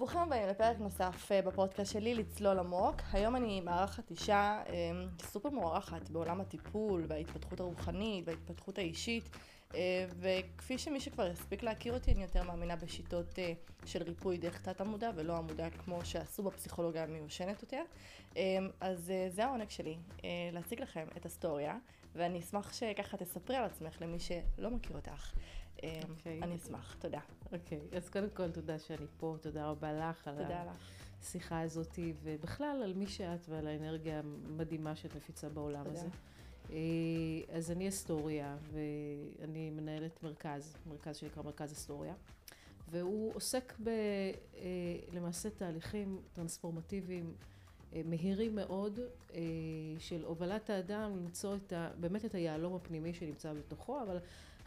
ברוכים הבאים לפרק נוסף אה, בפודקאסט שלי, לצלול עמוק. היום אני מארחת אישה אה, סופר מוערכת בעולם הטיפול וההתפתחות הרוחנית וההתפתחות האישית. אה, וכפי שמי שכבר הספיק להכיר אותי, אני יותר מאמינה בשיטות של ריפוי דרך תת עמודה ולא עמודה כמו שעשו בפסיכולוגיה המיושנת יותר. אז זה העונג שלי, להציג לכם את הסטוריה, ואני אשמח שככה תספרי על עצמך למי שלא מכיר אותך. Okay. אוקיי. אני אשמח, תודה. אוקיי, okay. אז קודם כל תודה שאני פה, תודה רבה לך על השיחה הזאת, ובכלל על מי שאת ועל האנרגיה המדהימה שאת מפיצה בעולם תודה. הזה. אה, אז אני אסטוריה, ואני מנהלת מרכז, מרכז שנקרא מרכז אסטוריה, והוא עוסק ב... אה, למעשה תהליכים טרנספורמטיביים אה, מהירים מאוד של הובלת האדם למצוא את ה, באמת את היהלום הפנימי שנמצא בתוכו, אבל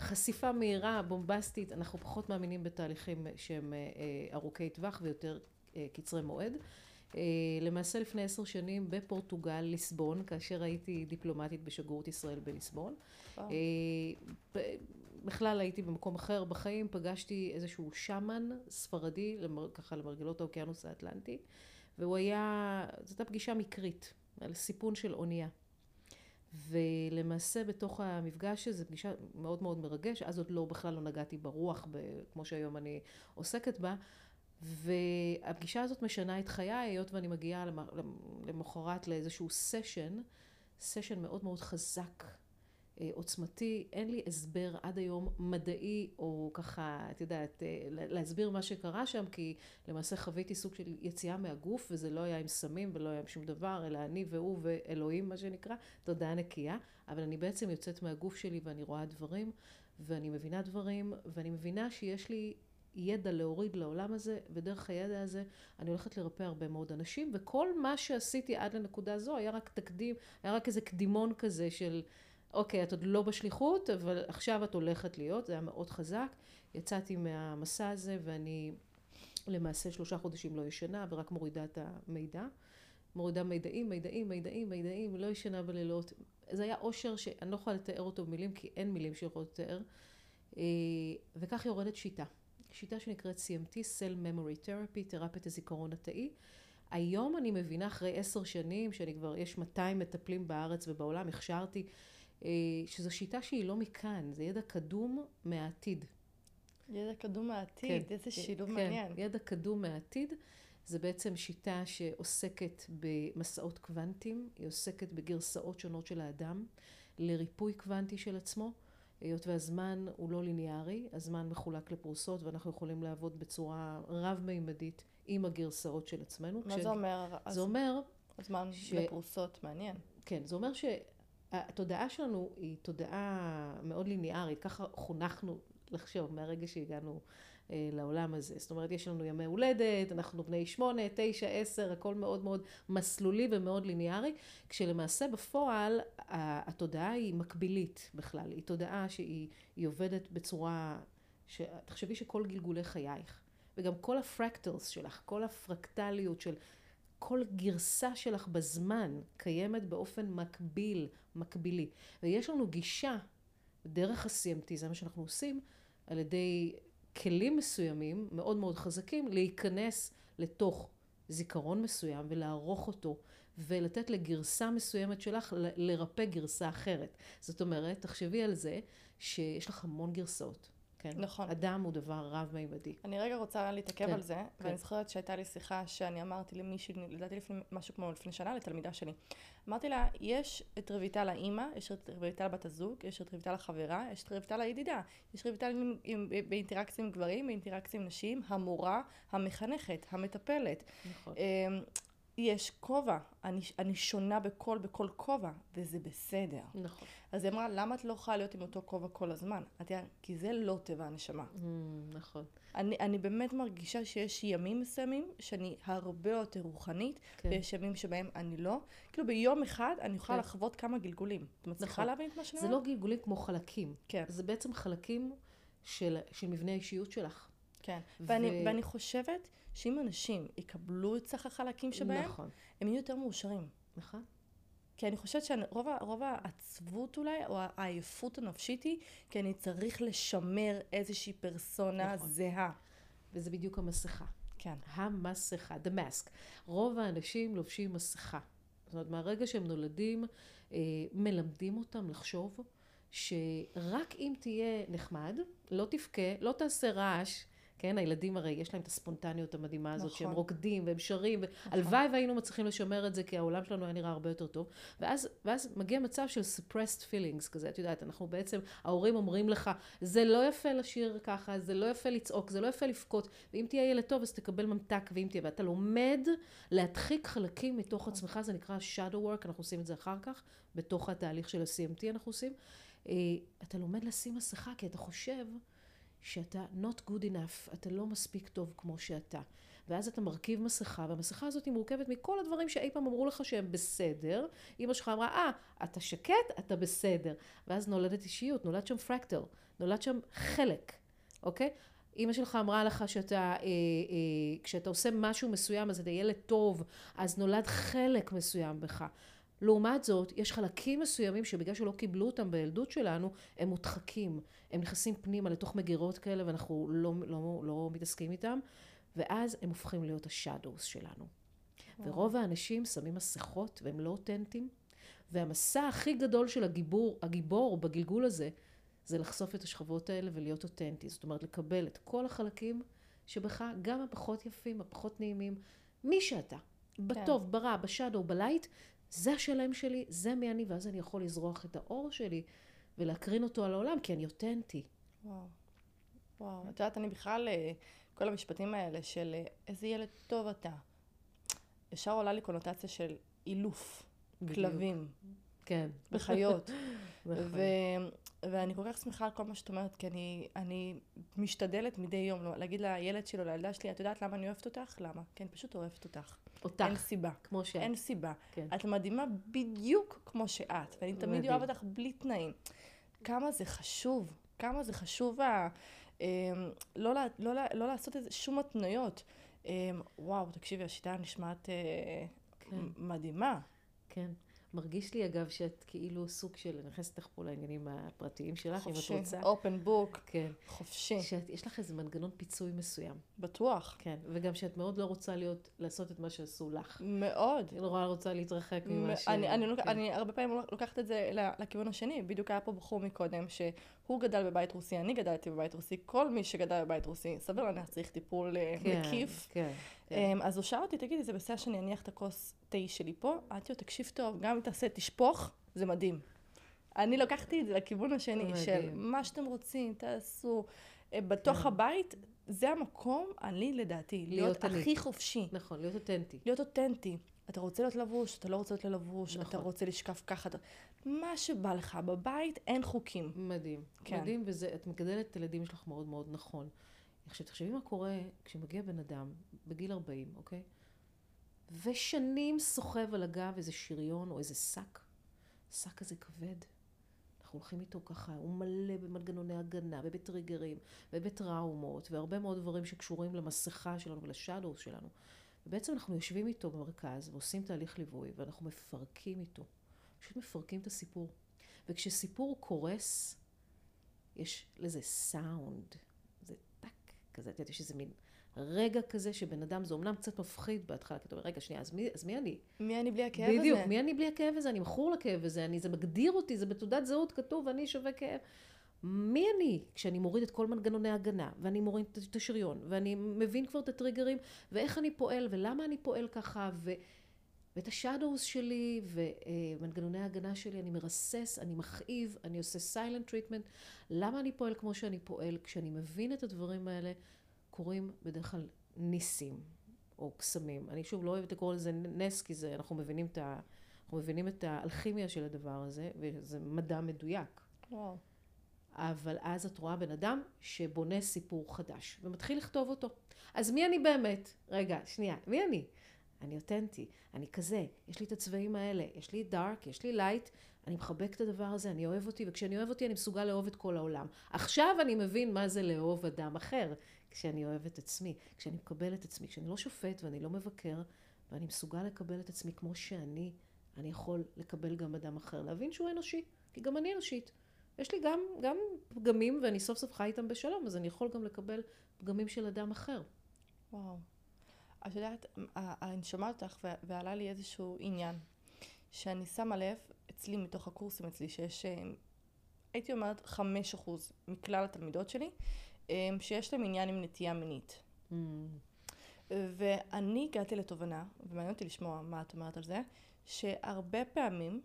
חשיפה מהירה, בומבסטית, אנחנו פחות מאמינים בתהליכים שהם ארוכי טווח ויותר קצרי מועד. למעשה לפני עשר שנים בפורטוגל, ליסבון, כאשר הייתי דיפלומטית בשגרירות ישראל בליסבון. וואו. בכלל הייתי במקום אחר בחיים, פגשתי איזשהו שמן ספרדי, ככה למרגלות האוקיינוס האטלנטי, והוא היה, זאת הייתה פגישה מקרית, על סיפון של אונייה. ולמעשה בתוך המפגש הזה, פגישה מאוד מאוד מרגש, אז עוד לא, בכלל לא נגעתי ברוח, כמו שהיום אני עוסקת בה, והפגישה הזאת משנה את חיי, היות ואני מגיעה למחרת לאיזשהו סשן, סשן מאוד מאוד חזק, עוצמתי, אין לי הסבר עד היום מדעי, או ככה, את יודעת, אה, להסביר מה שקרה שם, כי למעשה חוויתי סוג של יציאה מהגוף, וזה לא היה עם סמים ולא היה עם שום דבר, אלא אני והוא ואלוהים, מה שנקרא, תודעה נקייה, אבל אני בעצם יוצאת מהגוף שלי ואני רואה דברים, ואני מבינה דברים, ואני מבינה שיש לי ידע להוריד לעולם הזה, ודרך הידע הזה אני הולכת לרפא הרבה מאוד אנשים, וכל מה שעשיתי עד לנקודה זו היה רק תקדים, היה רק איזה קדימון כזה של, אוקיי, את עוד לא בשליחות, אבל עכשיו את הולכת להיות, זה היה מאוד חזק. יצאתי מהמסע הזה, ואני למעשה שלושה חודשים לא ישנה, ורק מורידה את המידע. מורידה מידעים, מידעים, מידעים, מידעים, לא ישנה בלילות. זה היה אושר שאני לא יכולה לתאר אותו במילים, כי אין מילים שיכולות לתאר. אה, וכך יורדת שיטה. שיטה שנקראת CMT, Cell Memory Therapy, תרפיית הזיכרון התאי. היום אני מבינה, אחרי עשר שנים, שאני כבר, יש 200 מטפלים בארץ ובעולם, הכשרתי, שזו שיטה שהיא לא מכאן, זה ידע קדום מהעתיד. ידע קדום מהעתיד, כן, איזה שילוב כן, מעניין. ידע קדום מהעתיד. זה בעצם שיטה שעוסקת במסעות קוונטיים, היא עוסקת בגרסאות שונות של האדם, לריפוי קוונטי של עצמו. היות והזמן הוא לא ליניארי, הזמן מחולק לפרוסות ואנחנו יכולים לעבוד בצורה רב-מימדית עם הגרסאות של עצמנו. מה כש... זה אומר? זה. אומר... הזמן ש... לפרוסות, מעניין. כן, זה אומר שהתודעה שלנו היא תודעה מאוד ליניארית, ככה חונכנו לחשוב מהרגע שהגענו אה, לעולם הזה. זאת אומרת, יש לנו ימי הולדת, אנחנו בני שמונה, תשע, עשר, הכל מאוד מאוד מסלולי ומאוד ליניארי, כשלמעשה בפועל התודעה היא מקבילית בכלל, היא תודעה שהיא עובדת בצורה, ש... תחשבי שכל גלגולי חייך, וגם כל הפרקטלס שלך, כל הפרקטליות של כל גרסה שלך בזמן קיימת באופן מקביל, מקבילי. ויש לנו גישה דרך ה-CMT, זה מה שאנחנו עושים, על ידי כלים מסוימים, מאוד מאוד חזקים, להיכנס לתוך זיכרון מסוים ולערוך אותו ולתת לגרסה מסוימת שלך לרפא גרסה אחרת. זאת אומרת, תחשבי על זה שיש לך המון גרסאות. כן? נכון. אדם הוא דבר רב-מימדי. אני רגע רוצה להתעכב כן, על זה, כן. ואני זוכרת שהייתה לי שיחה שאני אמרתי למישהי, לדעתי לפני, משהו כמו לפני שנה, לתלמידה שלי. אמרתי לה, יש את רויטל האימא, יש את רויטל בת הזוג, יש את רויטל החברה, יש את רויטל הידידה, יש רויטל באינטראקציה עם גברים, באינטראקציה עם נשים, המורה, המחנכת, המטפלת. נכון. יש כובע, אני, אני שונה בכל, בכל כובע, וזה בסדר. נכון. אז היא אמרה, למה את לא יכולה להיות עם אותו כובע כל הזמן? את יודעת, כי זה לא טבע הנשמה. Mm, נכון. אני, אני באמת מרגישה שיש ימים מסוימים שאני הרבה יותר רוחנית, כן. ויש ימים שבהם אני לא. כאילו ביום אחד אני יכולה כן. לחוות כמה גלגולים. את מצליחה נכון. להבין את מה שאני אומרת? זה לא גלגולים כמו חלקים. כן. זה בעצם חלקים של, של מבנה האישיות שלך. כן, ו... ואני, ואני חושבת שאם אנשים יקבלו את סך החלקים שבהם, נכון. הם יהיו יותר מאושרים. נכון. כי אני חושבת שרוב העצבות אולי, או העייפות הנפשית היא, כי אני צריך לשמר איזושהי פרסונה נכון. זהה. וזה בדיוק המסכה. כן. המסכה, the mask. רוב האנשים לובשים מסכה. זאת אומרת, מהרגע שהם נולדים, אה, מלמדים אותם לחשוב שרק אם תהיה נחמד, לא תבכה, לא תעשה רעש, כן, הילדים הרי יש להם את הספונטניות המדהימה הזאת, נכון. שהם רוקדים והם שרים, והלוואי והיינו מצליחים לשמר את זה, כי העולם שלנו היה נראה הרבה יותר טוב. ואז, ואז מגיע מצב של suppressed feelings כזה, את יודעת, אנחנו בעצם, ההורים אומרים לך, זה לא יפה לשיר ככה, זה לא יפה לצעוק, זה לא יפה לבכות, ואם תהיה ילד טוב אז תקבל ממתק, ואם תהיה, ואתה לומד להדחיק חלקים מתוך עצמך, זה נקרא shadow work, אנחנו עושים את זה אחר כך, בתוך התהליך של ה-CMT אנחנו עושים. אה, אתה לומד לשים מסכה, כי אתה חושב שאתה not good enough, אתה לא מספיק טוב כמו שאתה. ואז אתה מרכיב מסכה, והמסכה הזאת היא מורכבת מכל הדברים שאי פעם אמרו לך שהם בסדר. אמא שלך אמרה, אה, אתה שקט, אתה בסדר. ואז נולדת אישיות, נולד שם פרקטל, נולד שם חלק, אוקיי? אמא שלך אמרה לך שאתה, אה, אה, כשאתה עושה משהו מסוים אז אתה ילד טוב, אז נולד חלק מסוים בך. לעומת זאת, יש חלקים מסוימים שבגלל שלא קיבלו אותם בילדות שלנו, הם מודחקים. הם נכנסים פנימה לתוך מגירות כאלה ואנחנו לא, לא, לא מתעסקים איתם, ואז הם הופכים להיות השאדוס שלנו. ורוב האנשים שמים מסכות והם לא אותנטיים, והמסע הכי גדול של הגיבור, הגיבור בגלגול הזה, זה לחשוף את השכבות האלה ולהיות אותנטי. זאת אומרת, לקבל את כל החלקים שבך, גם הפחות יפים, הפחות נעימים, מי שאתה. בטוב, ברע, בשאדו, בלייט, זה השלם שלי, זה מי אני, ואז אני יכול לזרוח את האור שלי ולהקרין אותו על העולם, כי אני אותנטי. וואו. וואו. את יודעת, אני בכלל, אה, כל המשפטים האלה של אה, איזה ילד טוב אתה, ישר עולה לי קונוטציה של אילוף, בדיוק. כלבים, כן. בחיות. נכון. ו... ואני כל כך שמחה על כל מה שאת אומרת, כי אני, אני משתדלת מדי יום לא, להגיד לילד שלי או לילדה שלי, את יודעת למה אני אוהבת אותך? למה? כי אני פשוט אוהבת אותך. אותך, אין סיבה. כמו שאת. אין סיבה. כן. את מדהימה בדיוק כמו שאת, ואני תמיד. אוהבת אותך בלי תנאים. כמה זה חשוב, כמה זה חשוב ה... אמ, לא, לא, לה- לא לעשות איזה שום התניות. אמ, וואו, תקשיבי, השיטה נשמעת אה, כן. מדהימה. כן. מרגיש לי אגב שאת כאילו סוג של, אני נכנסת לך פה לעניינים הפרטיים שלך, אם את חופשי, רוצה. אופן בוק, כן. חופשי, שיש לך איזה מנגנון פיצוי מסוים. בטוח. כן. וגם שאת מאוד לא רוצה להיות, לעשות את מה שעשו לך. מאוד. היא נורא רוצה להתרחק מ- ממה ש... אני, אני. כן. אני הרבה פעמים לוקחת את זה לכיוון השני. בדיוק היה פה בחור מקודם, שהוא גדל בבית רוסי, אני גדלתי בבית רוסי, כל מי שגדל בבית רוסי, סביר להניח צריך טיפול אה, כן, מקיף. כן. כן. אמ, אז הוא שאל אותי, תגידי, זה בסדר שאני אניח את הכוס תה שלי פה? אמרתי לו, תקשיב טוב, גם אם תעשה, תשפוך, זה מדהים. אני לקחתי את זה לכיוון השני, מדהים. של מה שאתם רוצים, תעשו. אה, בתוך הבית, זה המקום, אני לדעתי, להיות להיות. הכי חופשי. נכון, להיות אותנטי. להיות אותנטי. אתה רוצה להיות לבוש, אתה לא רוצה להיות לבוש, אתה נכון. רוצה לשקף ככה. אתה- מה שבא לך בבית, אין חוקים. מדהים. כן. מדהים, ואת מגדלת את הילדים שלך מאוד מאוד נכון. עכשיו, תחשבי מה קורה כשמגיע בן אדם בגיל 40, אוקיי? ושנים סוחב על הגב איזה שריון או איזה שק. שק כזה כבד. אנחנו הולכים איתו ככה, הוא מלא במנגנוני הגנה ובטריגרים ובטראומות והרבה מאוד דברים שקשורים למסכה שלנו ולשאדוס שלנו. ובעצם אנחנו יושבים איתו במרכז ועושים תהליך ליווי ואנחנו מפרקים איתו. פשוט מפרקים את הסיפור. וכשסיפור קורס, יש לזה סאונד. כזה, את יודעת, יש איזה מין רגע כזה שבן אדם, זה אומנם קצת מפחיד בהתחלה, כי אתה אומר, רגע, שנייה, אז מי, אז מי אני? מי אני בלי הכאב הזה? בדיוק, מי אני בלי הכאב הזה? אני מכור לכאב הזה, אני, זה מגדיר אותי, זה בתעודת זהות כתוב, אני שווה כאב. מי אני כשאני מוריד את כל מנגנוני ההגנה, ואני מוריד את השריון, ואני מבין כבר את הטריגרים, ואיך אני פועל, ולמה אני פועל ככה, ו... ואת ה shadows שלי ומנגנוני ההגנה שלי, אני מרסס, אני מכאיב, אני עושה silent treatment. למה אני פועל כמו שאני פועל? כשאני מבין את הדברים האלה, קורים בדרך כלל ניסים או קסמים. אני שוב לא אוהבת לקרוא לזה נס, כי זה, אנחנו מבינים את, ה, אנחנו מבינים את האלכימיה של הדבר הזה, וזה מדע מדויק. וואו. אבל אז את רואה בן אדם שבונה סיפור חדש ומתחיל לכתוב אותו. אז מי אני באמת? רגע, שנייה, מי אני? אני אותנטי, אני כזה, יש לי את הצבעים האלה, יש לי dark, יש לי light, אני מחבק את הדבר הזה, אני אוהב אותי, וכשאני אוהב אותי אני מסוגל לאהוב את כל העולם. עכשיו אני מבין מה זה לאהוב אדם אחר, כשאני אוהב את עצמי, כשאני מקבל את עצמי, כשאני לא שופט ואני לא מבקר, ואני מסוגל לקבל את עצמי כמו שאני, אני יכול לקבל גם אדם אחר, להבין שהוא אנושי, כי גם אני אנושית. יש לי גם, גם פגמים, ואני סוף סוף חי איתם בשלום, אז אני יכול גם לקבל פגמים של אדם אחר. וואו. את יודעת, אני שומעת אותך ועלה לי איזשהו עניין, שאני שמה לב, אצלי מתוך הקורסים אצלי, שיש, אה, הייתי אומרת, חמש אחוז מכלל התלמידות שלי, אה, שיש להם עניין עם נטייה מינית. Mm. ואני הגעתי לתובנה, ומעניין אותי לשמוע מה את אומרת על זה, שהרבה פעמים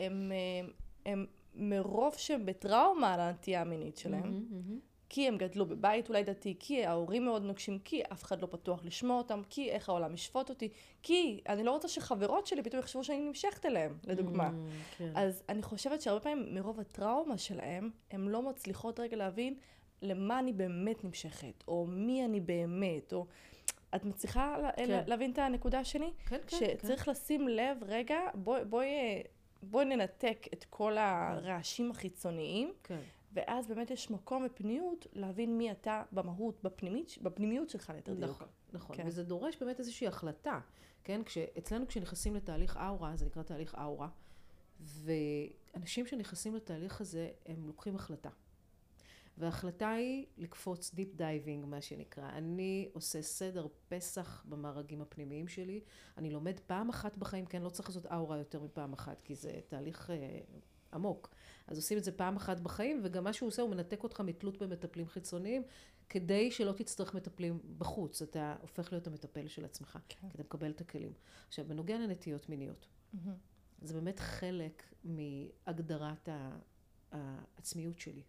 הם, הם, הם מרוב שהם בטראומה על הנטייה המינית שלהם, mm-hmm, mm-hmm. כי הם גדלו בבית אולי דתי, כי ההורים מאוד נוקשים, כי אף אחד לא פתוח לשמוע אותם, כי איך העולם ישפוט אותי, כי אני לא רוצה שחברות שלי פתאום יחשבו שאני נמשכת אליהם, לדוגמה. Mm, כן. אז אני חושבת שהרבה פעמים מרוב הטראומה שלהם, הן לא מצליחות רגע להבין למה אני באמת נמשכת, או מי אני באמת, או... את מצליחה כן. להבין את הנקודה שלי? כן, כן. שצריך כן. לשים לב, רגע, בואי בוא, בוא ננתק את כל הרעשים החיצוניים. כן. ואז באמת יש מקום ופניות להבין מי אתה במהות, בפנימית, בפנימיות שלך ליתר דיוק. נכון, נכון. כן. וזה דורש באמת איזושהי החלטה, כן? כשאצלנו כשנכנסים לתהליך אאורה, זה נקרא תהליך אאורה, ואנשים שנכנסים לתהליך הזה, הם לוקחים החלטה. וההחלטה היא לקפוץ deep diving, מה שנקרא. אני עושה סדר פסח במארגים הפנימיים שלי. אני לומד פעם אחת בחיים, כן, לא צריך לעשות אאורה יותר מפעם אחת, כי זה תהליך אה, עמוק. אז עושים את זה פעם אחת בחיים, וגם מה שהוא עושה, הוא מנתק אותך מתלות במטפלים חיצוניים, כדי שלא תצטרך מטפלים בחוץ. אתה הופך להיות המטפל של עצמך, כן. כדי לקבל את הכלים. עכשיו, בנוגע לנטיות מיניות, mm-hmm. זה באמת חלק מהגדרת העצמיות שלי.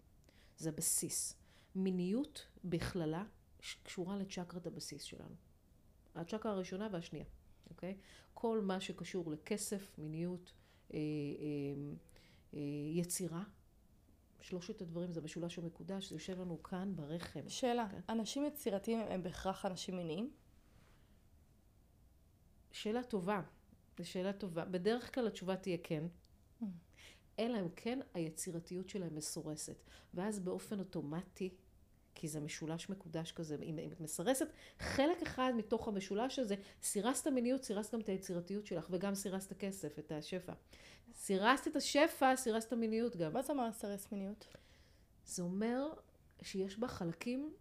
זה הבסיס. מיניות בכללה קשורה לצ'קרת הבסיס שלנו. הצ'קרה הראשונה והשנייה, אוקיי? כל מה שקשור לכסף, מיניות, אה, אה, יצירה. שלושת הדברים זה המשולש המקודש, זה יושב לנו כאן ברחם. שאלה, כן? אנשים יצירתיים הם בהכרח אנשים מיניים? שאלה טובה, זו שאלה טובה. בדרך כלל התשובה תהיה כן. Mm. אלא אם כן היצירתיות שלהם מסורסת. ואז באופן אוטומטי, כי זה משולש מקודש כזה, אם את מסרסת חלק אחד מתוך המשולש הזה, סירסת מיניות, סירסת גם את היצירתיות שלך, וגם סירסת כסף, את השפע. סירסת את השפע, סירסת מיניות גם. מה זה אומר סירס מיניות? זה אומר שיש בה חלקים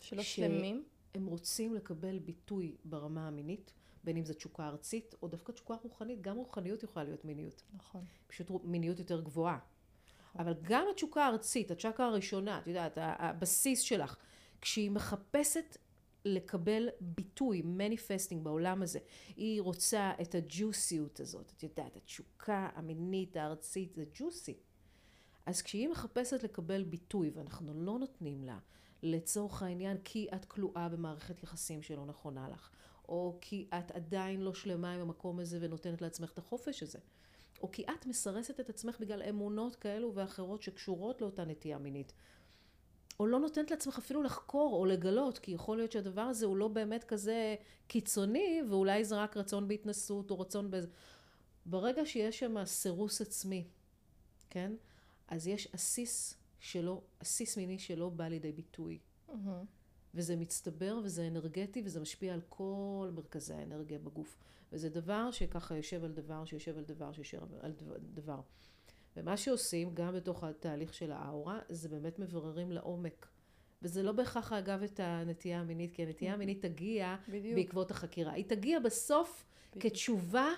שלא שלמים. שהם רוצים לקבל ביטוי ברמה המינית. בין אם זו תשוקה ארצית, או דווקא תשוקה רוחנית, גם רוחניות יכולה להיות מיניות. נכון. פשוט מיניות יותר גבוהה. אבל גם התשוקה הארצית, הצ'קה הראשונה, את יודעת, הבסיס שלך, כשהיא מחפשת לקבל ביטוי, מניפסטינג בעולם הזה, היא רוצה את הג'וסיות הזאת, את יודעת, התשוקה המינית הארצית זה ג'וסי. אז כשהיא מחפשת לקבל ביטוי ואנחנו לא נותנים לה, לצורך העניין כי את כלואה במערכת יחסים שלא נכונה לך, או כי את עדיין לא שלמה עם המקום הזה ונותנת לעצמך את החופש הזה. או כי את מסרסת את עצמך בגלל אמונות כאלו ואחרות שקשורות לאותה נטייה מינית. או לא נותנת לעצמך אפילו לחקור או לגלות, כי יכול להיות שהדבר הזה הוא לא באמת כזה קיצוני, ואולי זה רק רצון בהתנסות או רצון באיזה... ברגע שיש שם סירוס עצמי, כן? אז יש עסיס שלא, עסיס מיני שלא בא לידי ביטוי. Mm-hmm. וזה מצטבר וזה אנרגטי וזה משפיע על כל מרכזי האנרגיה בגוף. וזה דבר שככה יושב על דבר, שיושב על דבר, שיושב על דבר. ומה שעושים, גם בתוך התהליך של האאורה, זה באמת מבררים לעומק. וזה לא בהכרח אגב את הנטייה המינית, כי הנטייה המינית תגיע בדיוק. בעקבות החקירה. היא תגיע בסוף בדיוק. כתשובה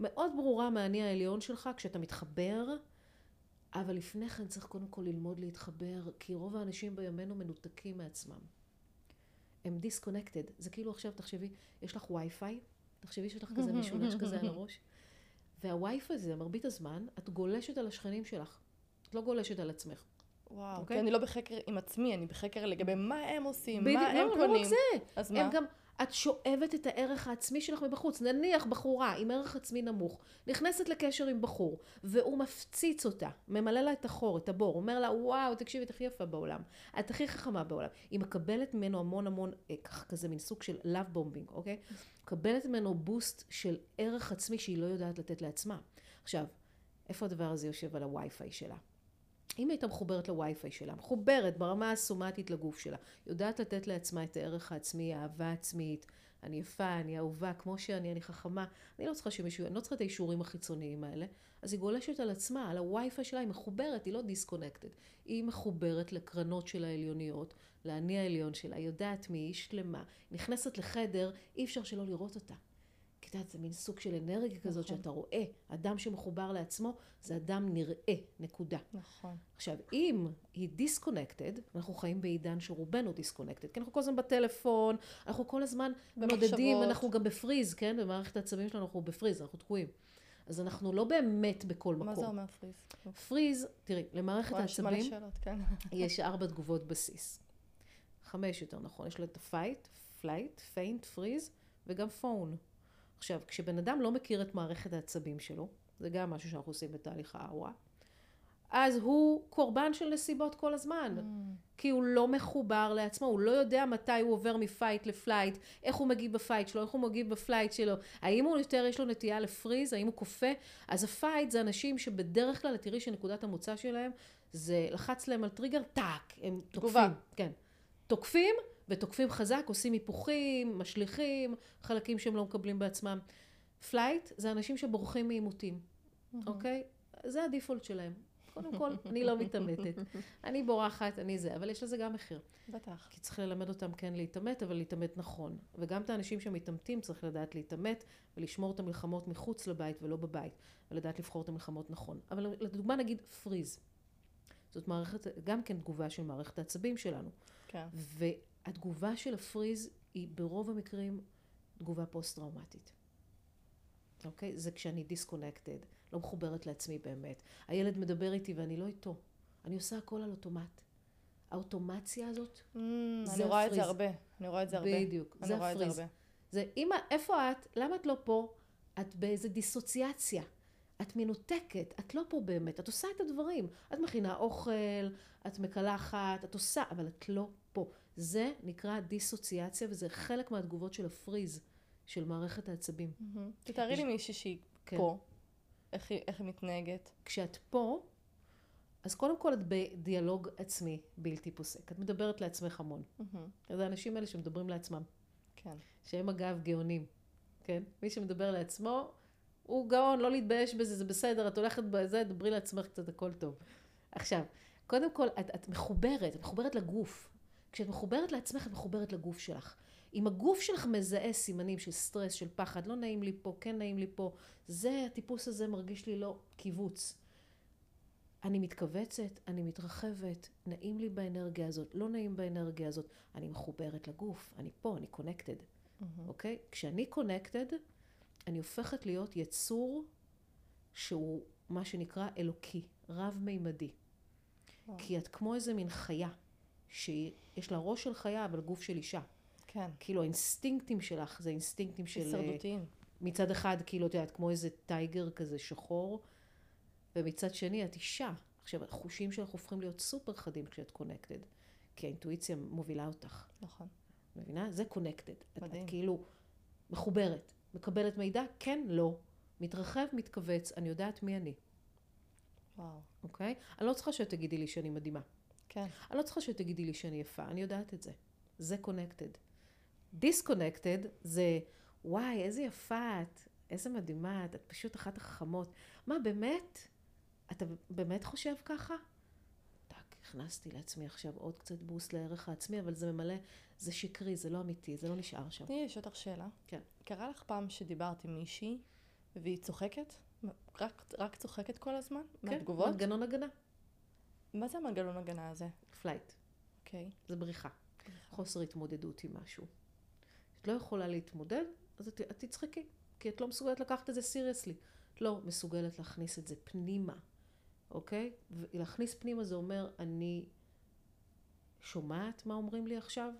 מאוד ברורה מהאני העליון שלך, כשאתה מתחבר, אבל לפני כן צריך קודם כל ללמוד להתחבר, כי רוב האנשים בימינו מנותקים מעצמם. הם דיסקונקטד. זה כאילו עכשיו, תחשבי, יש לך וי-פיי, תחשבי שיש לך כזה משולש כזה על הראש, והווי-פיי הזה, מרבית הזמן, את גולשת על השכנים שלך. את לא גולשת על עצמך. וואו, okay? אוקיי? כי אני לא בחקר עם עצמי, אני בחקר לגבי מה הם עושים, בדיוק, מה הם לא, קונים. לא רק זה. אז מה? גם, את שואבת את הערך העצמי שלך מבחוץ. נניח בחורה עם ערך עצמי נמוך, נכנסת לקשר עם בחור, והוא מפציץ אותה, ממלא לה את החור, את הבור, אומר לה, וואו, תקשיבי, את הכי יפה בעולם, את הכי חכמה בעולם. היא מקבלת ממנו המון המון, אה, ככה כזה מין סוג של love bombing, אוקיי? מקבלת ממנו בוסט של ערך עצמי שהיא לא יודעת לתת לעצמה. עכשיו, איפה הדבר הזה יושב על הווי-פיי שלה? אם הייתה מחוברת לווי-פיי שלה, מחוברת ברמה הסומטית לגוף שלה, יודעת לתת לעצמה את הערך העצמי, האהבה העצמית, אני יפה, אני אהובה, כמו שאני, אני חכמה. אני לא צריכה שמישהו, אני לא צריכה את האישורים החיצוניים האלה. אז היא גולשת על עצמה, על הווי-פיי שלה, היא מחוברת, היא לא דיסקונקטד. היא מחוברת לקרנות של העליוניות, לאני העליון שלה, היא יודעת מי היא שלמה. נכנסת לחדר, אי אפשר שלא לראות אותה. את יודעת, זה מין סוג של אנרגיה כזאת נכון. שאתה רואה, אדם שמחובר לעצמו, זה אדם נראה, נקודה. נכון. עכשיו, אם היא דיסקונקטד, אנחנו חיים בעידן שרובנו דיסקונקטד, כי אנחנו כל הזמן בטלפון, אנחנו כל הזמן במחשבות. נודדים, אנחנו גם בפריז, כן? במערכת העצבים שלנו אנחנו בפריז, אנחנו תקועים. אז אנחנו לא באמת בכל מקום. מה זה אומר freeze? freeze, תראי, למערכת יש העצבים שאלות, כן. יש ארבע תגובות בסיס. חמש יותר נכון, יש לה את ה fight, flight, faint, freeze וגם fawn. עכשיו, כשבן אדם לא מכיר את מערכת העצבים שלו, זה גם משהו שאנחנו עושים בתהליך האאורה, אז הוא קורבן של נסיבות כל הזמן. כי הוא לא מחובר לעצמו, הוא לא יודע מתי הוא עובר מ fight ל flight, איך הוא מגיב ב fight שלו, איך הוא מגיב ב flight שלו, האם הוא יותר, יש לו נטייה ל freeze, האם הוא קופא. אז ה fight זה אנשים שבדרך כלל, תראי שנקודת המוצא שלהם, זה לחץ להם על טריגר, טאק, הם תגובה. תוקפים. כן. תוקפים, ותוקפים חזק, עושים היפוכים, משליכים, חלקים שהם לא מקבלים בעצמם. flight זה אנשים שבורחים מעימותים, אוקיי? זה ה default שלהם. קודם כל, אני לא מתעמתת. אני בורחת, אני זה, אבל יש לזה גם מחיר. בטח. כי צריך ללמד אותם כן להתעמת, אבל להתעמת נכון. וגם את האנשים שמתעמתים צריך לדעת להתעמת ולשמור את המלחמות מחוץ לבית ולא בבית, ולדעת לבחור את המלחמות נכון. אבל לדוגמה נגיד פריז. זאת מערכת, גם כן תגובה של מערכת העצבים שלנו. כן. והתגובה של הפריז היא ברוב המקרים תגובה פוסט-טראומטית. אוקיי? זה כשאני דיסקונקטד, לא מחוברת לעצמי באמת. הילד מדבר איתי ואני לא איתו. אני עושה הכל על אוטומט. האוטומציה הזאת, Mm, זה אני רואה את הפריז. זה הרבה. אני רואה את זה הרבה. בדיוק, אני זה זה הפריז. הרבה. זה, אמא, איפה את? למה את לא פה? את באיזה דיסוציאציה. את מנותקת, את לא פה באמת, את עושה את הדברים. את מכינה אוכל, את מקלחת, את עושה, אבל את לא. זה נקרא דיסוציאציה, וזה חלק מהתגובות של הפריז, של מערכת העצבים. תתארי לי מישהי שהיא כן. פה. איך היא מתנהגת. כשאת פה, אז קודם כל את בדיאלוג עצמי בלתי פוסק. את מדברת לעצמך המון. זה האנשים האלה שמדברים לעצמם. כן. שהם אגב גאונים, כן? מי שמדבר לעצמו, הוא גאון, לא להתבייש בזה, זה בסדר, את הולכת בזה, דברי לעצמך קצת, הכל טוב. עכשיו, קודם כל, את, את מחוברת, את מחוברת לגוף. כשאת מחוברת לעצמך, את מחוברת לגוף שלך. אם הגוף שלך מזהה סימנים של סטרס, של פחד, לא נעים לי פה, כן נעים לי פה, זה, הטיפוס הזה מרגיש לי לא קיבוץ. אני מתכווצת, אני מתרחבת, נעים לי באנרגיה הזאת, לא נעים באנרגיה הזאת, אני מחוברת לגוף, אני פה, אני קונקטד. מהמם. אוקיי? כשאני קונקטד, אני הופכת להיות יצור שהוא מה שנקרא אלוקי, רב-מימדי. וואו. כי את כמו איזה מין חיה, שיש לה ראש של חיה, אבל גוף של אישה. כן. כאילו האינסטינקטים שלך זה אינסטינקטים של... הישרדותיים. מצד אחד, כאילו, את יודעת, כמו איזה טייגר כזה שחור, ומצד שני, את אישה. עכשיו, החושים שלך הופכים להיות סופר חדים כשאת קונקטד, כי האינטואיציה מובילה אותך. נכון. מבינה? זה קונקטד. את, מדהים. את כאילו מחוברת, מקבלת מידע, כן, לא. מתרחב, מתכווץ, אני יודעת מי אני, וואו. אוקיי? אני לא צריכה שתגידי לי שאני מדהימה. כן. אני לא צריכה שתגידי לי שאני יפה, אני יודעת את זה. זה קונקטד. דיסקונקטד זה, וואי, איזה יפה את, איזה מדהימה את, את פשוט אחת החכמות. מה, באמת? אתה באמת חושב ככה? טאק, הכנסתי לעצמי עכשיו עוד קצת boost לערך העצמי, אבל זה ממלא, זה שקרי, זה לא אמיתי, זה לא נשאר שם. תני לי לשאול אותך שאלה. כן. קרה לך פעם שדיברת עם מישהי והיא צוחקת? רק, רק צוחקת כל? מהתגובות? כן, מנגנון הגנה. מה זה המנגנון הגנה הזה? flight. אוקיי. זה בריחה. חוסר התמודדות עם משהו. את לא יכולה להתמודד, אז את, את תצחקי, כי את לא מסוגלת לקחת את זה סיריוסלי. את לא מסוגלת להכניס את זה פנימה, אוקיי? ולהכניס פנימה זה אומר, אני שומעת מה אומרים לי עכשיו,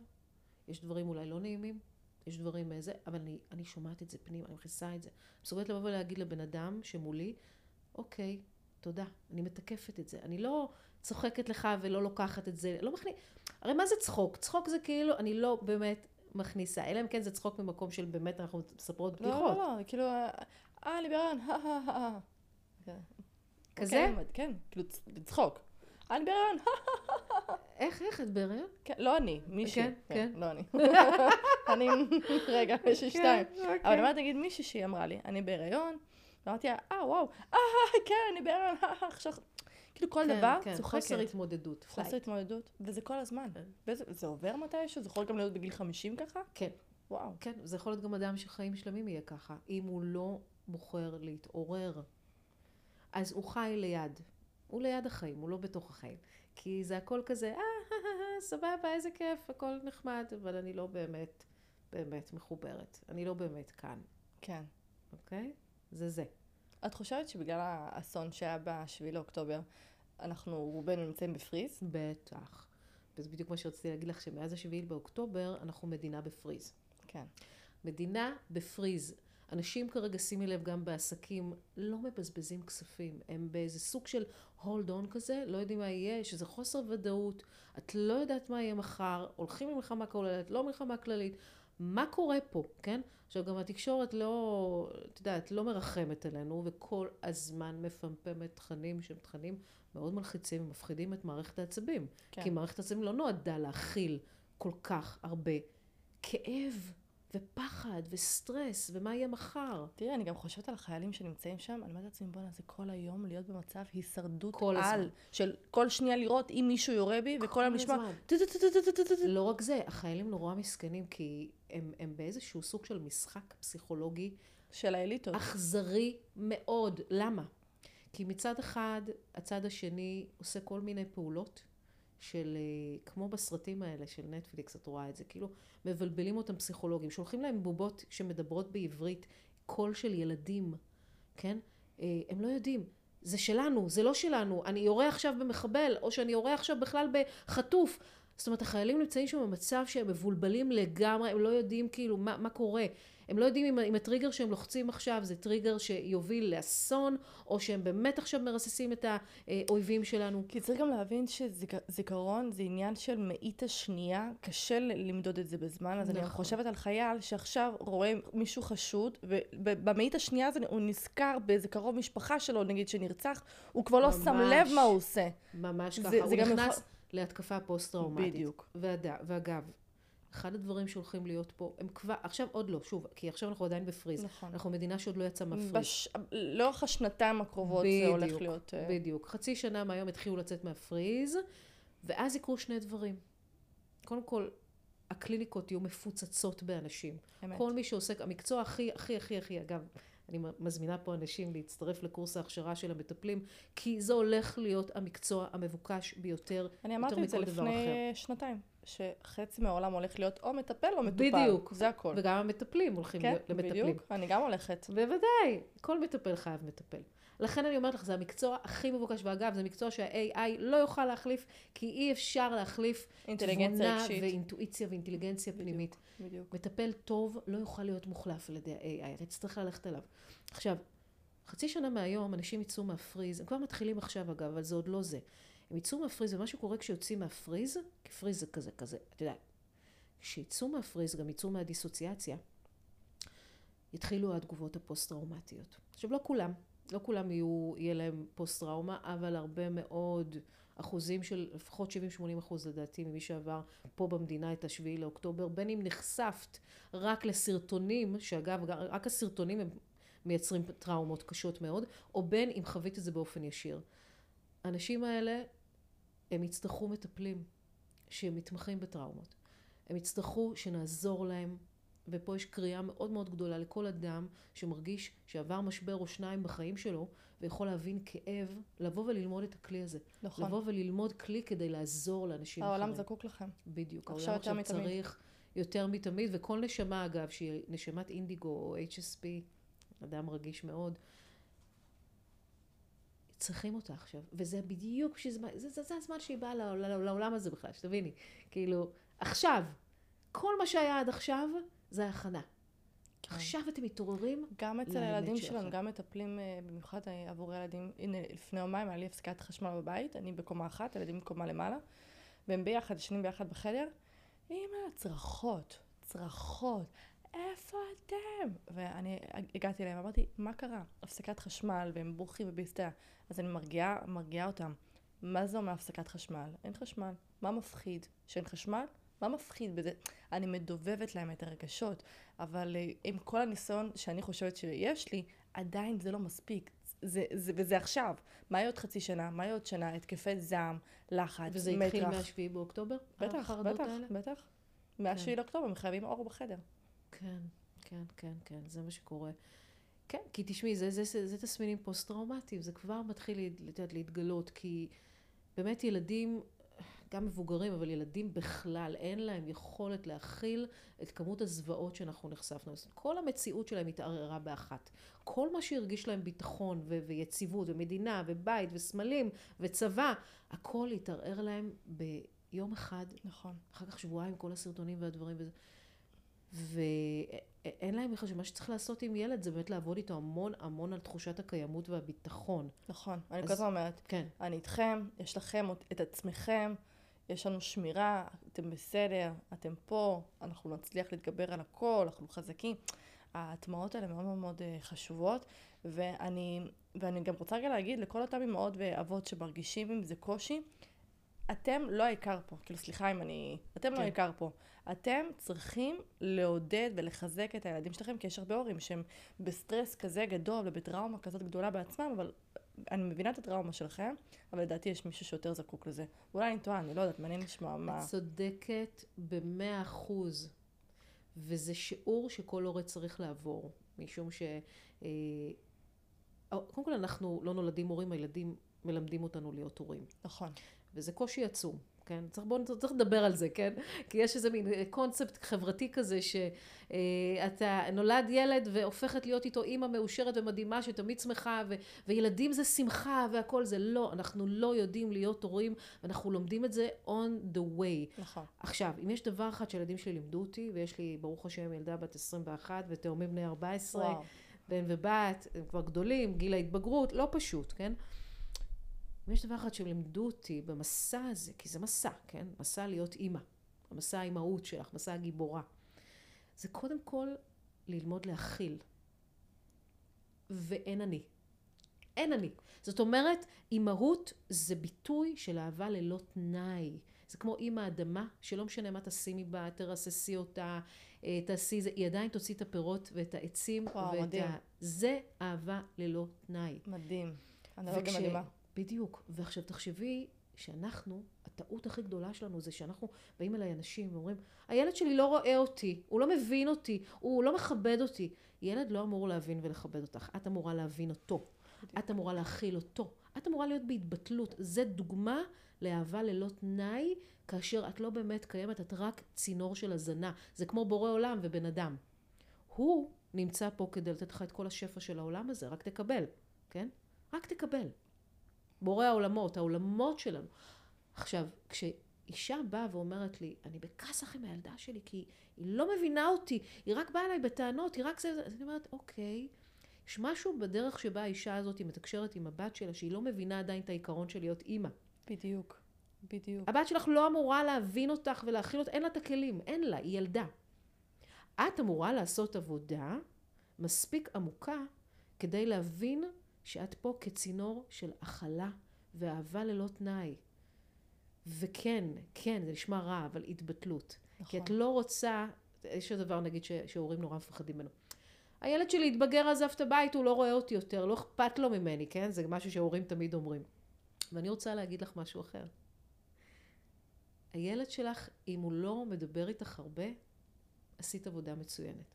יש דברים אולי לא נעימים, יש דברים איזה, אבל אני, אני שומעת את זה פנימה, אני מכניסה את זה. מסוגלת לבוא ולהגיד לבן אדם שמולי, אוקיי, תודה, אני מתקפת את זה. אני לא צוחקת לך ולא לוקחת את זה, לא מכניס... הרי מה זה צחוק? צחוק זה כאילו, אני לא באמת מכניסה, אלא אם כן זה צחוק ממקום של באמת אנחנו מספרות לא, בדיחות. לא, לא, כאילו, אה, ליברן, הא, הא, הא. כן. כזה? אוקיי, כן, כאילו, בצחוק. אני בהיריון, איך, איך את בהיריון? כן, לא אני, מישהי. כן, כן. לא אני. אני, רגע, יש לי שתיים. אוקיי. אבל אני אומרת, נגיד מישהי שהיא אמרה לי, אני בהיריון, ואמרתי לה, אה, וואו, אה, כן, אני בהיריון, אה, עכשיו, כאילו כל כן, דבר, כן, צוחקת. חוסר התמודדות. חוסר. התמודדות, וזה כל הזמן. כן. וזה זה עובר מתישהו? זה יכול גם להיות בגיל 50 ככה? כן, וואו. כן, זה יכול להיות גם אדם שחיים שלמים יהיה ככה. אם הוא לא בוחר להתעורר, אז הוא חי ליד. הוא ליד החיים, הוא לא בתוך החיים. כי זה הכל כזה, אה, אה, אה, אה, סבבה, איזה כיף, הכל נחמד, אבל אני לא באמת, באמת מחוברת. אני לא באמת כאן, כן. אוקיי? זה זה. את חושבת שבגלל האסון שהיה ב-7 לאוקטובר, אנחנו רובנו נמצאים בפריז? בטח. וזה בדיוק מה שרציתי להגיד לך, שמאז השביעי באוקטובר אנחנו מדינה בפריז. כן. מדינה בפריז. אנשים כרגע, שימי לב, גם בעסקים, לא מבזבזים כספים. הם באיזה סוג של hold on כזה, לא יודעים מה יהיה, יש איזה חוסר ודאות, את לא יודעת מה יהיה מחר, הולכים למלחמה כוללת, לא מלחמה כללית. מה קורה פה, כן? עכשיו, גם התקשורת לא, את יודעת, לא מרחמת עלינו, וכל הזמן מפמפמת תכנים שהם תכנים מאוד מלחיצים ומפחידים את מערכת העצבים. כן. כי מערכת העצבים לא נועדה להכיל כל כך הרבה כאב ופחד וסטרס, ומה יהיה מחר. תראי, אני גם חושבת על החיילים שנמצאים שם, אני אומרת לעצמי, בואנה, זה כל היום להיות במצב הישרדות כל על. הזמן. של כל שנייה לראות אם מישהו יורה בי, וכל היום לשמוע... לא רק זה, החיילים נורא מסכנים, כי הם, הם באיזשהו סוג של משחק פסיכולוגי של האליטות. אכזרי מאוד. למה? כי מצד אחד, הצד השני עושה כל מיני פעולות של, אה, כמו בסרטים האלה של נטפליקס, את רואה את זה, כאילו מבלבלים אותם פסיכולוגים, שולחים להם בובות שמדברות בעברית, קול של ילדים, כן? אה, הם לא יודעים. זה שלנו, זה לא שלנו, אני יורה עכשיו במחבל, או שאני יורה עכשיו בכלל בחטוף. זאת אומרת, החיילים נמצאים שם במצב שהם מבולבלים לגמרי, הם לא יודעים כאילו מה, מה קורה. הם לא יודעים אם, אם הטריגר שהם לוחצים עכשיו זה טריגר שיוביל לאסון, או שהם באמת עכשיו מרססים את האויבים שלנו. כי צריך גם להבין שזיכרון זה עניין של מאית השנייה, קשה למדוד את זה בזמן, אז אני נכון. חושבת על חייל שעכשיו רואה מישהו חשוד, ובמאית השנייה הזה הוא נזכר באיזה קרוב משפחה שלו, נגיד, שנרצח, הוא כבר לא שם ממש. לב מה הוא עושה. ממש זה- ככה. זה הוא גם נכנס יכול- להתקפה פוסט-טראומטית. בדיוק. ועד, ואגב, אחד הדברים שהולכים להיות פה, הם כבר, עכשיו עוד לא, שוב, כי עכשיו אנחנו עדיין בפריז. נכון. אנחנו מדינה שעוד לא יצאה מהפריז. בש... לאורך השנתיים הקרובות זה הולך בדיוק, להיות... אה, בדיוק. חצי שנה מהיום התחילו לצאת מהפריז, ואז יקרו שני דברים. קודם כל, הקליניקות יהיו מפוצצות באנשים. אמת. כל מי שעוסק, המקצוע הכי, הכי, הכי, הכי, אגב, אני מזמינה פה אנשים להצטרף לקורס ההכשרה של המטפלים, כי זה הולך להיות המקצוע המבוקש ביותר, אני יותר אמרתי את זה מכל דבר לפני אחר. שנתיים, שחצי מהעולם הולך להיות או מטפל או מטופל. בדיוק. זה הכל. וגם המטפלים הולכים כן, למטפלים. בדיוק. אני גם הולכת. בוודאי, כל מטפל חייב מטפל. לכן אני אומרת לך, זה המקצוע הכי מבוקש, ואגב, זה מקצוע שה-AI לא יוכל להחליף, כי אי אפשר להחליף תבונה רגשית. ואינטואיציה ואינטליגנציה בדיוק. פנימית. בדיוק. מטפל טוב לא יוכל להיות מוחלף על ידי ה-AI, אתה תצטרך ללכת עליו. עכשיו, חצי שנה מהיום אנשים יצאו מהפריז, הם כבר מתחילים עכשיו אגב, אבל זה עוד לא זה. הם יצאו מהפריז, ומה שקורה כשיוצאים מהפריז, כי פריז זה כזה, כזה, את יודעת, כשיצאו מהפריז, גם יצאו מהדיסוציאציה, יתחילו התגובות הפוסט-טראומטיות. עכשיו, לא כולם, לא כולם יהיו, יהיה להם פוסט-טראומה, אבל הרבה מאוד אחוזים של לפחות 70-80 אחוז לדעתי ממי שעבר פה במדינה את השביעי לאוקטובר, בין אם נחשפת רק לסרטונים, שאגב, רק הסרטונים הם מייצרים טראומות קשות מאוד, או בין אם חווית את זה באופן ישיר. האנשים האלה, הם יצטרכו מטפלים שמתמחים בטראומות. הם יצטרכו שנעזור להם, ופה יש קריאה מאוד מאוד גדולה לכל אדם שמרגיש שעבר משבר או שניים בחיים שלו, ויכול להבין כאב, לבוא וללמוד את הכלי הזה. נכון. לבוא וללמוד כלי כדי לעזור לאנשים העולם אחרים. זקוק לכם. בדיוק. עכשיו העולם עכשיו מתמיד. צריך יותר מתמיד, וכל נשמה אגב, שהיא נשמת אינדיגו או HSP, אדם רגיש מאוד, צריכים אותה עכשיו. וזה בדיוק, שזה, זה, זה, זה הזמן שהיא באה לעול- לעול- לעולם הזה בכלל, שתביני. כאילו, עכשיו, כל מה שהיה עד עכשיו, זה הכנה. כן. עכשיו אתם מתעוררים, גם אצל הילדים. שלנו, גם מטפלים, אה, במיוחד אה, עבור ילדים, הנה, לפני יומיים היה לי הפסקת חשמל בבית, אני בקומה אחת, הילדים בקומה למעלה, והם ביחד, ישנים ביחד בחדר, אמא, צרחות, צרחות, איפה אתם? ואני הגעתי אליהם, אמרתי, מה קרה? הפסקת חשמל, והם בוכים ובהסתעה. אז אני מרגיעה, מרגיעה אותם. מה זה אומר הפסקת חשמל? אין חשמל. מה מפחיד? שאין חשמל? מה מפחיד בזה? אני מדובבת להם את הרגשות, אבל אה, עם כל הניסיון שאני חושבת שיש לי, עדיין זה לא מספיק. זה, זה, וזה עכשיו. מה יהיה עוד חצי שנה? מה יהיה עוד שנה? התקפי זעם, לחץ, וזה התחיל מה-7 באוקטובר? בטח, בטח, האלה? בטח. מה-7 כן. לאוקטובר הם חייבים אור בחדר. כן, כן, כן, כן, זה מה שקורה. כן, כי תשמעי, זה, זה, זה, זה תסמינים פוסט-טראומטיים, זה כבר מתחיל יודעת, להתגלות, כי באמת ילדים, גם מבוגרים, אבל ילדים בכלל, אין להם יכולת להכיל את כמות הזוועות שאנחנו נחשפנו. אז כל המציאות שלהם התערערה באחת. כל מה שהרגיש להם ביטחון ו- ויציבות ומדינה ובית וסמלים וצבא, הכל התערער להם ביום אחד נכון. אחר כך שבועיים כל הסרטונים והדברים וזה. ואין להם בכלל שמה שצריך לעשות עם ילד זה באמת לעבוד איתו המון המון על תחושת הקיימות והביטחון. נכון. אני אז- כל הזמן אומרת, כן. אני איתכם, יש לכם את עצמכם, יש לנו שמירה, אתם בסדר, אתם פה, אנחנו נצליח להתגבר על הכל, אנחנו חזקים. ההטמעות האלה מאוד מאוד מאוד אה, חשובות, ואני, ואני גם רוצה רגע להגיד לכל אותם אמהות ואבות שמרגישים עם זה קושי, אתם לא העיקר פה, כאילו סליחה אם אני, אתם לא כן. העיקר פה. אתם צריכים לעודד ולחזק את הילדים שלכם, כי יש הרבה הורים שהם בסטרס כזה גדול ובטראומה כזאת גדולה בעצמם, אבל אני מבינה את הטראומה שלכם, אבל לדעתי יש מישהו שיותר זקוק לזה. אולי אני טועה, אני לא יודעת, מעניין לשמוע מה... את צודקת במאה אחוז. וזה שיעור שכל הורה צריך לעבור. משום ש... אה, קודם כל אנחנו לא נולדים הורים, הילדים מלמדים אותנו להיות הורים. נכון. וזה קושי עצום, כן? צריך, בוא, צריך לדבר על זה, כן? כי יש איזה מין אה, קונספט חברתי כזה שאתה נולד ילד והופכת להיות איתו אימא מאושרת ומדהימה שתמיד שמחה ו, וילדים זה שמחה והכל זה לא, אנחנו לא יודעים להיות הורים ואנחנו לומדים את זה on the way. נכון. עכשיו, אם יש דבר אחד שהילדים שלי לימדו אותי, ויש לי ברוך השם ילדה בת 21 ותאומים בני 14, וואו. בן ובת, הם כבר גדולים, גיל ההתבגרות, לא פשוט, כן? אם יש דבר אחד שהם לימדו אותי במסע הזה, כי זה מסע, כן? מסע להיות אימא, המסע האימהות שלך, מסע הגיבורה. זה קודם כל ללמוד להכיל. ואין אני. אין אני. זאת אומרת, אימהות זה ביטוי של אהבה ללא תנאי. זה כמו אימא אדמה, שלא משנה מה תשימי בה, תרססי אותה, אה, תעשי זה, היא עדיין תוציא את הפירות ואת העצים. וואו, ואת מדהים. זה אהבה ללא תנאי. מדהים. אנלוגיה וכש- מדהימה. בדיוק. ועכשיו תחשבי שאנחנו, הטעות הכי גדולה שלנו זה שאנחנו באים אליי אנשים ואומרים, הילד שלי לא רואה אותי, הוא לא מבין אותי, הוא לא מכבד אותי. ילד לא אמור להבין ולכבד אותך, את אמורה להבין אותו. את אמורה להכיל אותו. את אמורה להיות בהתבטלות. זה דוגמה לאהבה ללא תנאי, כאשר את לא באמת קיימת, את רק צינור של הזנה. זה כמו בורא עולם ובן אדם. הוא נמצא פה כדי לתת לך את כל השפע של העולם הזה, רק תקבל, כן? רק תקבל. בורא העולמות, העולמות שלנו. עכשיו, כשאישה באה ואומרת לי, אני בכסח עם הילדה שלי, כי היא לא מבינה אותי, היא רק באה אליי בטענות, היא רק זה, אז אני אומרת, אוקיי, יש משהו בדרך שבה האישה הזאת מתקשרת עם הבת שלה, שהיא לא מבינה עדיין את העיקרון של להיות אימא. בדיוק. בדיוק. הבת שלך לא אמורה להבין אותך ולהכיל אותך, אין לה את הכלים, אין לה, היא ילדה. את אמורה לעשות עבודה מספיק עמוקה כדי להבין שאת פה כצינור של הכלה ואהבה ללא תנאי. וכן, כן, זה נשמע רע, אבל התבטלות. נכון. כי את לא רוצה, יש דבר נגיד ש- שהורים נורא מפחדים ממנו. הילד שלי התבגר, עזב את הבית, הוא לא רואה אותי יותר, לא אכפת לו ממני, כן? זה משהו שהורים תמיד אומרים. ואני רוצה להגיד לך משהו אחר. הילד שלך, אם הוא לא מדבר איתך הרבה, עשית עבודה מצוינת.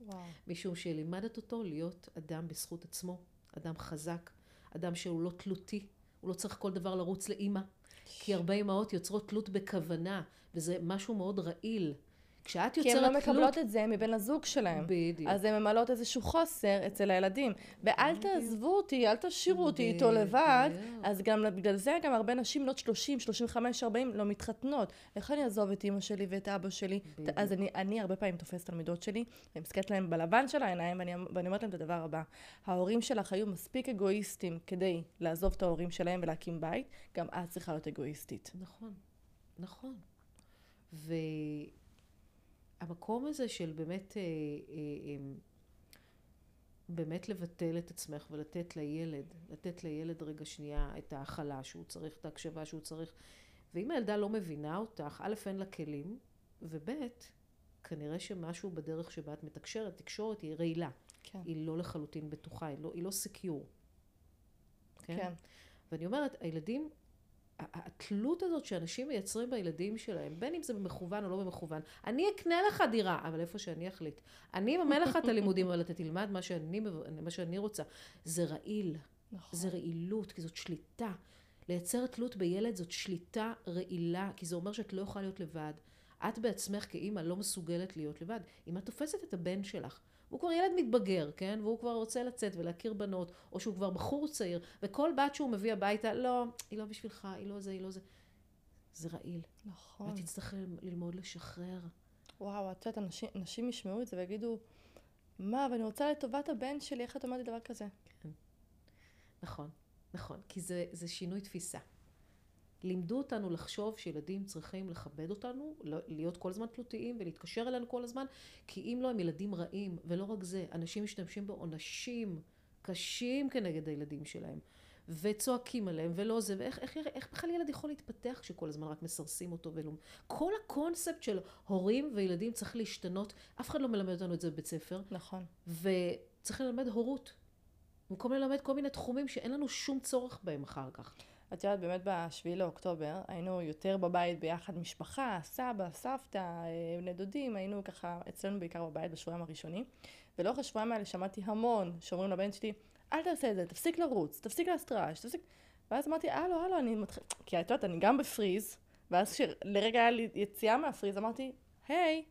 וואו. משום שלימדת אותו להיות אדם בזכות עצמו, אדם חזק, אדם שהוא לא תלותי, הוא לא צריך כל דבר לרוץ לאימא. כי הרבה אימהות יוצרות תלות בכוונה, וזה משהו מאוד רעיל. כשאת כי הן יוצרת לא תלות... מקבלות את זה מבן הזוג שלהם. בדיוק. אז הן ממלאות איזשהו חוסר אצל הילדים. ואל תעזבו אותי, אל תשאירו אותי איתו לבד. אז גם בגלל זה גם הרבה נשים בנות 30, 35, 40 לא מתחתנות. איך אני אעזוב את אימא שלי ואת אבא שלי? אז אני, אני הרבה פעמים תופסת תלמידות שלי, אני מסתכלת להן בלבן של העיניים ואני, ואני אומרת להן את הדבר הבא: ההורים שלך היו מספיק אגואיסטים כדי לעזוב את ההורים שלהם ולהקים בית, גם את צריכה להיות אגואיסטית. נכון, נכון. והמקום הזה של באמת אה, אה, אה, באמת לבטל את עצמך ולתת לילד, לתת לילד רגע שנייה את ההכלה שהוא צריך, את ההקשבה שהוא צריך. ואם הילדה לא מבינה אותך, א', אין לה כלים, וב', כנראה שמשהו בדרך שבה את מתקשרת, תקשורת היא רעילה. כן. היא לא לחלוטין בטוחה, היא לא, היא לא סקיור. כן? כן. ואני אומרת, הילדים, התלות הזאת שאנשים מייצרים בילדים שלהם, בין אם זה במכוון או לא במכוון, אני אקנה לך דירה, אבל איפה שאני אחליט. אני אממן לך את הלימודים, אבל אתה תלמד מה שאני, מה שאני רוצה. זה רעיל, נכון. זה רעילות, כי זאת שליטה. לייצר תלות בילד זאת שליטה רעילה, כי זה אומר שאת לא יכולה להיות לבד. את בעצמך כאימא לא מסוגלת להיות לבד. אם את תופסת את הבן שלך, הוא כבר ילד מתבגר, כן? והוא כבר רוצה לצאת ולהכיר בנות, או שהוא כבר בחור צעיר, וכל בת שהוא מביא הביתה, לא, היא לא בשבילך, היא לא זה, היא לא זה. זה רעיל. נכון. ואת תצטרך ללמוד לשחרר. וואו, את יודעת, אנשים, אנשים ישמעו את זה ויגידו, מה, אבל אני רוצה לטובת הבן שלי, איך את אומרת דבר כזה? נכון, נכון, כי זה, זה שינוי תפיסה. לימדו אותנו לחשוב שילדים צריכים לכבד אותנו, לא- להיות כל הזמן תלותיים ולהתקשר אלינו כל הזמן, כי אם לא הם ילדים רעים, ולא רק זה, אנשים משתמשים בעונשים קשים כנגד הילדים שלהם, וצועקים עליהם, ולא זה, ואיך איך, איך בכלל ילד יכול להתפתח כשכל הזמן רק מסרסים אותו ולא... כל הקונספט של הורים וילדים צריך להשתנות, אף אחד לא מלמד אותנו את זה בבית ספר, נכון. וצריך ללמד הורות. במקום ללמד כל מיני תחומים שאין לנו שום צורך בהם אחר כך. את יודעת, באמת בשביעי לאוקטובר היינו יותר בבית ביחד, משפחה, סבא, סבתא, אה, בני דודים, היינו ככה אצלנו בעיקר בבית בשבועיים הראשונים. ולאורך השבועיים האלה שמעתי המון שאומרים לבן שלי, אל תעשה את זה, תפסיק לרוץ, תפסיק רעש, תפסיק... ואז אמרתי, הלו, הלו, אני מתחיל... כי את יודעת, אני גם בפריז, ואז כשלרגע היה לי יציאה מהפריז, אמרתי, היי,